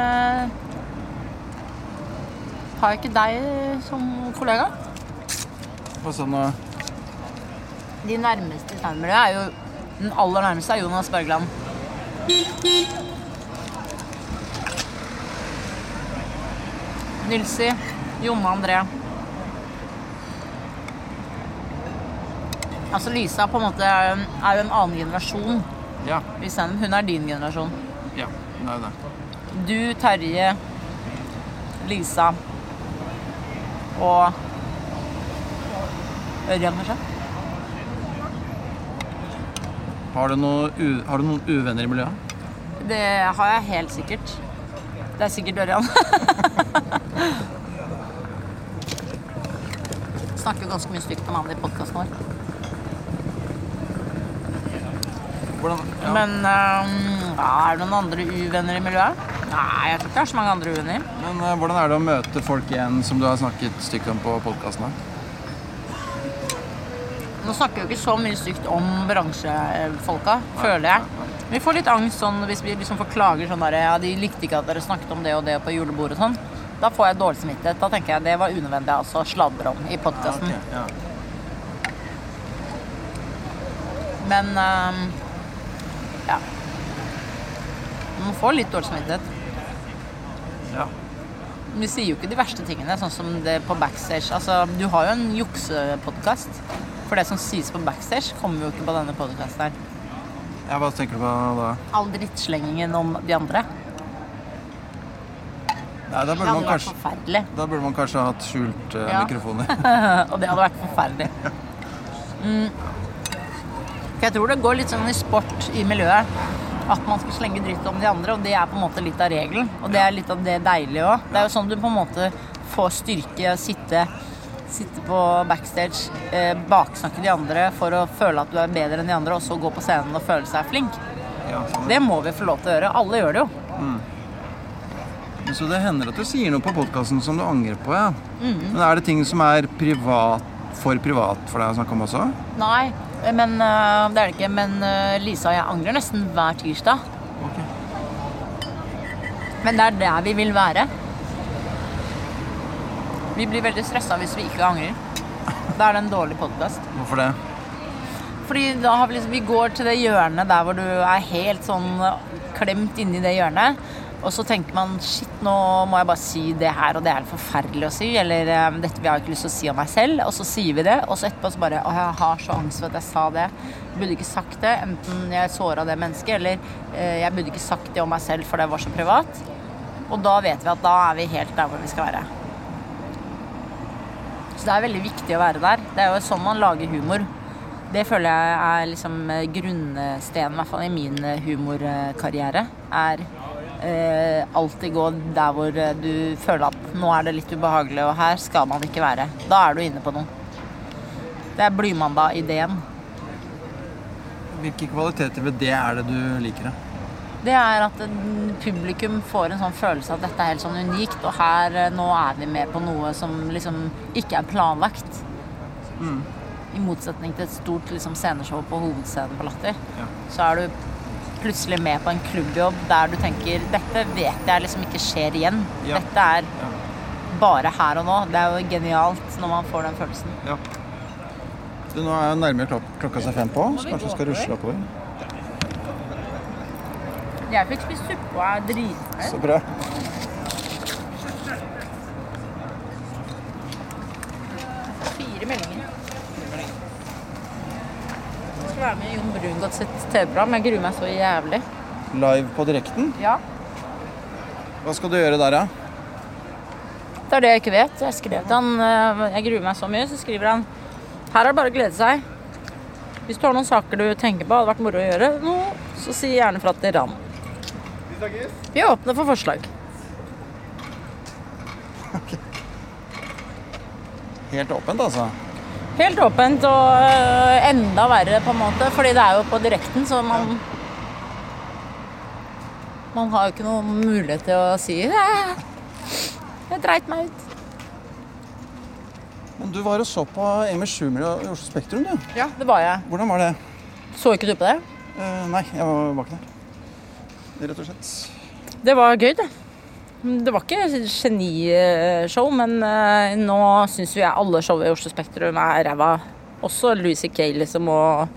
Har jeg ikke deg som kollega? Hva og De nærmeste i er jo Den aller nærmeste er Jonas Bergland. Nilsi. Jonna André. Altså Lisa på en måte er er jo en annen generasjon Ja. Hun er din generasjon. ja. hun er jo det. Du, Terje, Lisa og Ørjan, kanskje? Har du, noe har du noen uvenner i miljøet? Det har jeg helt sikkert. Det er sikkert Ørjan. Snakker ganske mye stygt om han i podkasten vår. Hvordan, ja. Men um, er det noen andre uvenner i miljøet? Nei, jeg tror ikke det er så mange andre uvenner. Men uh, hvordan er det å møte folk igjen som du har snakket stygt om på podkasten? Nå snakker vi jo ikke så mye stygt om bransjefolka, føler jeg. Vi får litt angst sånn, hvis vi liksom får klager sånn der Ja, de likte ikke at dere snakket om det og det på julebordet og sånn. Da får jeg dårlig samvittighet. Da tenker jeg det var unødvendig altså, å sladre om i podkasten. Ja. Men um, ja. Man får litt dårlig samvittighet. Ja. Vi sier jo ikke de verste tingene, sånn som det på backstage. Altså, du har jo en juksepodkast. For det som sies på backstage, kommer jo ikke på denne podkasten. ja, hva tenker du på da? All drittslengingen om de andre. Nei, da Det hadde man vært forferdelig. da burde man kanskje hatt skjult uh, Ja. mikrofoner. Og det hadde vært forferdelig. Mm. For jeg tror det går litt sånn i sport i miljøet at man skal slenge dritt om de andre, og det er på en måte litt av regelen. Og det er litt av det deilige òg. Det er jo sånn du på en måte får styrke sitte, sitte på backstage, eh, baksnakke de andre for å føle at du er bedre enn de andre, og så gå på scenen og føle seg flink. Ja, sånn. Det må vi få lov til å gjøre. Alle gjør det jo. Så det hender at du sier noe på podkasten som du angrer på, ja. Mm. Men er det ting som er privat, for privat for deg å snakke om også? Nei, men uh, det er det ikke. Men uh, Lisa og jeg angrer nesten hver tirsdag. Men det er der vi vil være. Vi blir veldig stressa hvis vi ikke angrer. Da er det en dårlig podkast. Hvorfor det? Fordi da har vi liksom Vi går til det hjørnet der hvor du er helt sånn klemt inni det hjørnet. Og så tenker man shit, nå må jeg bare si det her, og det er forferdelig å si. Eller eh, dette vil jeg ikke lyst til å si om meg selv. Og så sier vi det, og så etterpå så bare Å, jeg har så angst for at jeg sa det. Jeg burde ikke sagt det. Enten jeg såra det mennesket, eller eh, jeg burde ikke sagt det om meg selv, for det var så privat. Og da vet vi at da er vi helt der hvor vi skal være. Så det er veldig viktig å være der. Det er jo sånn man lager humor. Det føler jeg er liksom eh, grunnstenen, i hvert fall i min eh, humorkarriere. Er eh, alltid gå der hvor eh, du føler at nå er det litt ubehagelig, og her skal man ikke være. Da er du inne på noe. Det er Blymandag-ideen. Hvilke kvaliteter ved det er det du liker? Da? Det er at publikum får en sånn følelse at dette er helt sånn unikt, og her eh, nå er vi med på noe som liksom ikke er planlagt. I motsetning til et stort liksom, sceneshow på hovedscenen på Latter. Ja. Så er du plutselig med på en klubbjobb der du tenker dette vet jeg liksom ikke skjer igjen. Ja. Dette er Ja. bare her og nå. Det er jo genialt når man får den følelsen. Ja. Du, nå er jeg nærmere klok klokka seg fem på, så kanskje vi skal rusle oppover. Jeg fikk spist suppe og er dritfornøyd. Så bra. Fire meldinger. Jeg skal være med i Jon Brungot sitt TV-program. Jeg gruer meg så jævlig. Live på direkten. Ja. Hva skal du gjøre der, da? Det er det jeg ikke vet. Jeg skrev til han eh, Jeg gruer meg så mye, så skriver han Her er det bare å glede seg. Hvis du har noen saker du tenker på hadde vært moro å gjøre nå, så si gjerne fra til Ran. Vi er åpne for forslag. Helt åpent, altså. Helt åpent og øh, enda verre, på en måte, fordi det er jo på direkten, så man Man har jo ikke noen mulighet til å si det. Jeg dreit meg ut. Men du var og så på Emil Schumer i Oslo Spektrum, du. Ja, det var jeg. Hvordan var det? Så ikke du på det? Uh, nei, jeg var, var ikke der. Rett og slett. Det var gøy, det. Det var ikke genishow, men øh, nå syns jo jeg alle show i Oslo Spektrum er ræva. Også Louis C.K. liksom, og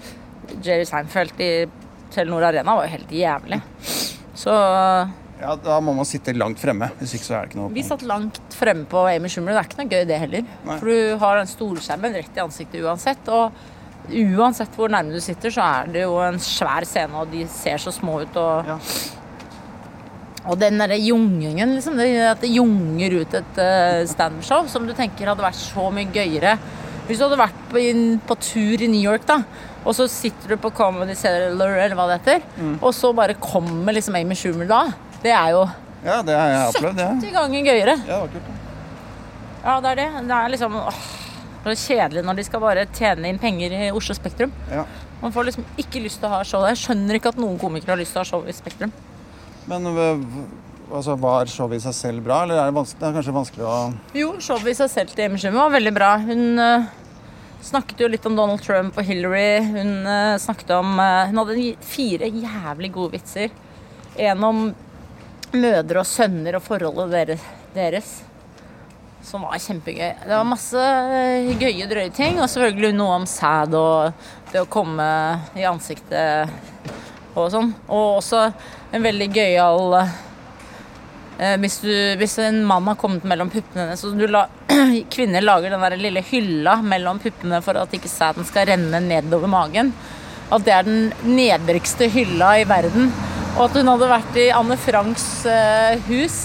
Jerry Seinfeld i Telenor Arena var jo helt jævlig. Så Ja, Da må man sitte langt fremme. Hvis ikke så er det ikke noe Vi satt langt fremme på Amy Schumer. Det er ikke noe gøy, det heller. Nei. For du har den storskjermen rett i ansiktet uansett. Og uansett hvor nærme du sitter, så er det jo en svær scene, og de ser så små ut. Og, Ja. Og den derre jungingen, liksom. Det, at det junger ut et uh, standup-show som du tenker hadde vært så mye gøyere Hvis du hadde vært på, på tur i New York, da, og så sitter du på Comedy Cellar, eller hva det heter, Mm. og så bare kommer liksom Amy Schumer da, det er jo Ja, det har jeg opplevd, ja. 70 ganger gøyere. Ja, det var kult. Ja, det er det. Det er liksom åh, det er kjedelig når de skal bare tjene inn penger i Oslo Spektrum. Ja. Man får liksom ikke lyst til å ha show der. Jeg skjønner ikke at noen komikere har lyst til å ha show i Spektrum. Men øh, altså, var showet i seg selv bra, eller er det, det er kanskje vanskelig å Jo, showet i seg selv til Amy Schumer var veldig bra. Hun uh, snakket jo litt om Donald Trump og Hillary. Hun uh, snakket om uh, Hun hadde fire jævlig gode vitser. En om mødre og sønner og forholdet deres. Som var kjempegøy. Det var masse eh, gøye, drøye ting. Og selvfølgelig noe om sæd og det å komme i ansiktet og sånn. Og også en veldig gøyal Eh, hvis, du, hvis en mann har kommet mellom puppene hennes, så du la, kvinner lager den der lille hylla mellom puppene for at ikke sæden skal renne nedover magen. At det er den nedrigste hylla i verden. Og at hun hadde vært i Anne Franks eh, hus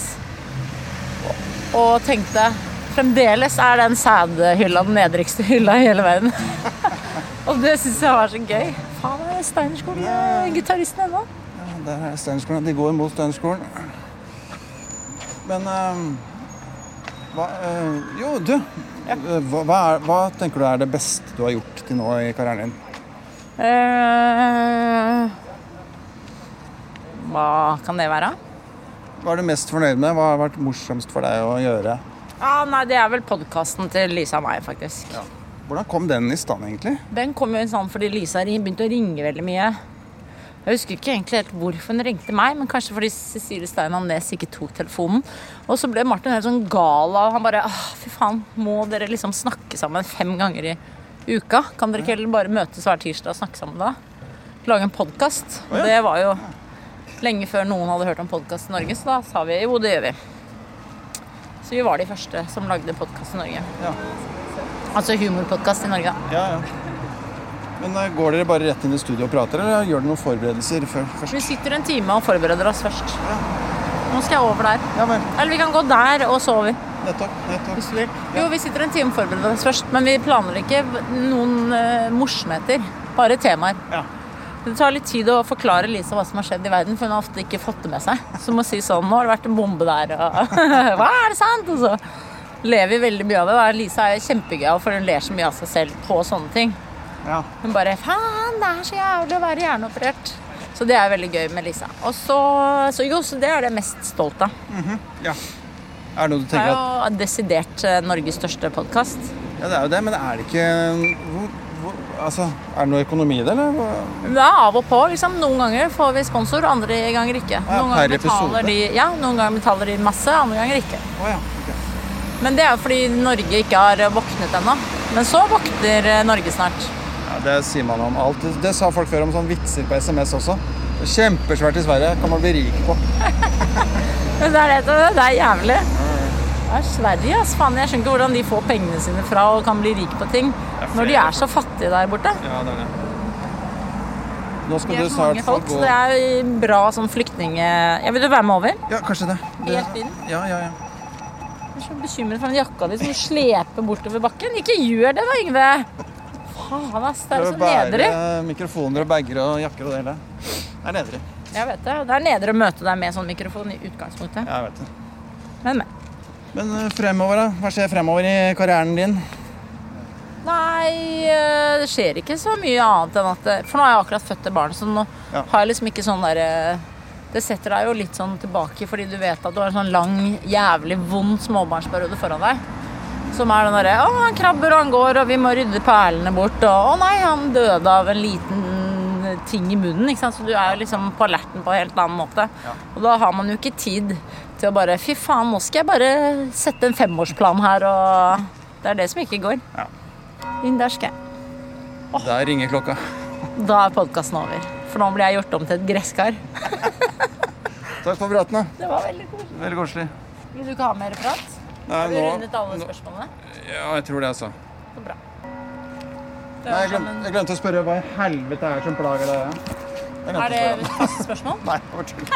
og, og tenkte Fremdeles er den sædhylla den nedrigste hylla i hele verden. og det syns jeg var så gøy. Faen, er Steinerskolen-gitaristen ennå. Ja, Der er Steinerskolen. De går imot Steinerskolen. Men øh, hva, øh, Jo, du. Ja. Hva, hva, er, hva tenker du er det beste du har gjort til nå i karrieren din? Uh, hva kan det være? Hva er du mest fornøyd med? Hva har vært morsomst for deg å gjøre? Ah, nei, Det er vel podkasten til Lisa og meg, faktisk. Hvordan kom den i stand, egentlig? Den kom jo i stand fordi Lisa begynte å ringe veldig mye. Jeg husker ikke egentlig helt hvorfor hun ringte meg, men kanskje fordi Cecilie Stein Næss ikke tok telefonen. Og så ble Martin helt sånn gal av Han bare ah, Fy faen, må dere liksom snakke sammen fem ganger i uka? Kan dere ikke heller bare møtes hver tirsdag og snakke sammen da? Lage en podkast? Oh, ja. Det var jo lenge før noen hadde hørt om podkast i Norge, så da sa vi jo, det gjør vi. Så vi var de første som lagde podkast i Norge. Ja. Altså humorpodkast i Norge, da. Ja, ja. Men øh, Går dere bare rett inn i studio og prater, eller gjør dere noen forberedelser før, først? Vi sitter en time og forbereder oss først. Nå skal jeg over der. Ja. Eller vi kan gå der, og så over. Nettopp. nettopp. Vil. Jo, vi sitter en time og forbereder oss først, men vi planer ikke noen uh, morsomheter. Bare temaer. Ja. Det tar litt tid å forklare Lisa hva som har skjedd i verden, for hun har ofte ikke fått det med seg. Så må si sånn Nå har det vært en bombe der, og Hva er det sant? Og så lever vi veldig mye av det. Da. Lisa er kjempegøyal, for hun ler så mye av seg selv på sånne ting. Ja. Hun bare Faen, det er så jævlig å være hjerneoperert. Så det er veldig gøy med Lisa. Og så, så jo, så det er det mest stolt av. ja. Er det noe du Det er tenker at jo desidert eh, Norges største podkast. Ja, det er jo det, men er det ikke hvor, hvor, Altså, er det noe økonomi i det, eller? Det er av og på. liksom. Noen ganger får vi sponsor, andre ganger ikke. Ja, Noen per ganger betaler de, ja, noen ganger betaler de masse, andre ganger ikke. Oh, ja. Men det er jo fordi Norge ikke har våknet ennå. Men så våkner eh, Norge snart. Ja. Det sier man om alt. Det, det sa folk før om sånn vitser på SMS også. Kjempesvært i Sverige. Kan man bli rik på. Men det er, det, det er jævlig. Det er Sverige, ass. Faen, jeg skjønner ikke hvordan de får pengene sine fra og kan bli rike på ting. Når de er så fattige der borte. Ja, det er det. Nå skal du snart få gå det er bra som flyktning... Ja, vil du være med over? Ja, kanskje det. det. Helt inn? Ja, ja, ja. Jeg er så bekymret for den jakka di som du sleper bortover bakken. Ikke gjør det da, Yngve! Faen, ass. Det er så nedrig. mikrofoner og bager og jakker og det hele. Det er nedrig. Jeg vet det. Det er nedre å møte deg med sånn mikrofon i utgangspunktet. Jeg vet det. Men, men. Men eh, fremover, da? Hva skjer fremover i karrieren din? Nei, eh, det skjer ikke så mye annet enn at For nå har jeg akkurat født et barn, så nå Ja. har jeg liksom ikke sånn derre Det setter deg jo litt sånn tilbake fordi du vet at du har en sånn lang, jævlig vond småbarnsperiode foran deg. Som er den derre Å, han krabber og han går, og vi må rydde perlene bort, og å nei, han døde av en liten ting i munnen. Ikke sant? Så du er jo liksom på alerten på en helt annen måte. Og da har man jo ikke tid til å bare Fy faen, nå skal jeg bare sette en femårsplan her, og Det er det som ikke går. Ja. Inn der skal jeg. Der ringer klokka. Da er podkasten over. For nå blir jeg gjort om til et gresskar. Takk for praten. Det var veldig koselig. Veldig koselig. Vil du ikke ha mer prat? Nei, Har nå- rundet alle spørsmålene? Ja, jeg tror det, altså. Så bra. Nei, jeg, glemte, jeg glemte å spørre hva i helvete er som plager deg. Er det et spørsmål? Nei, det var tull.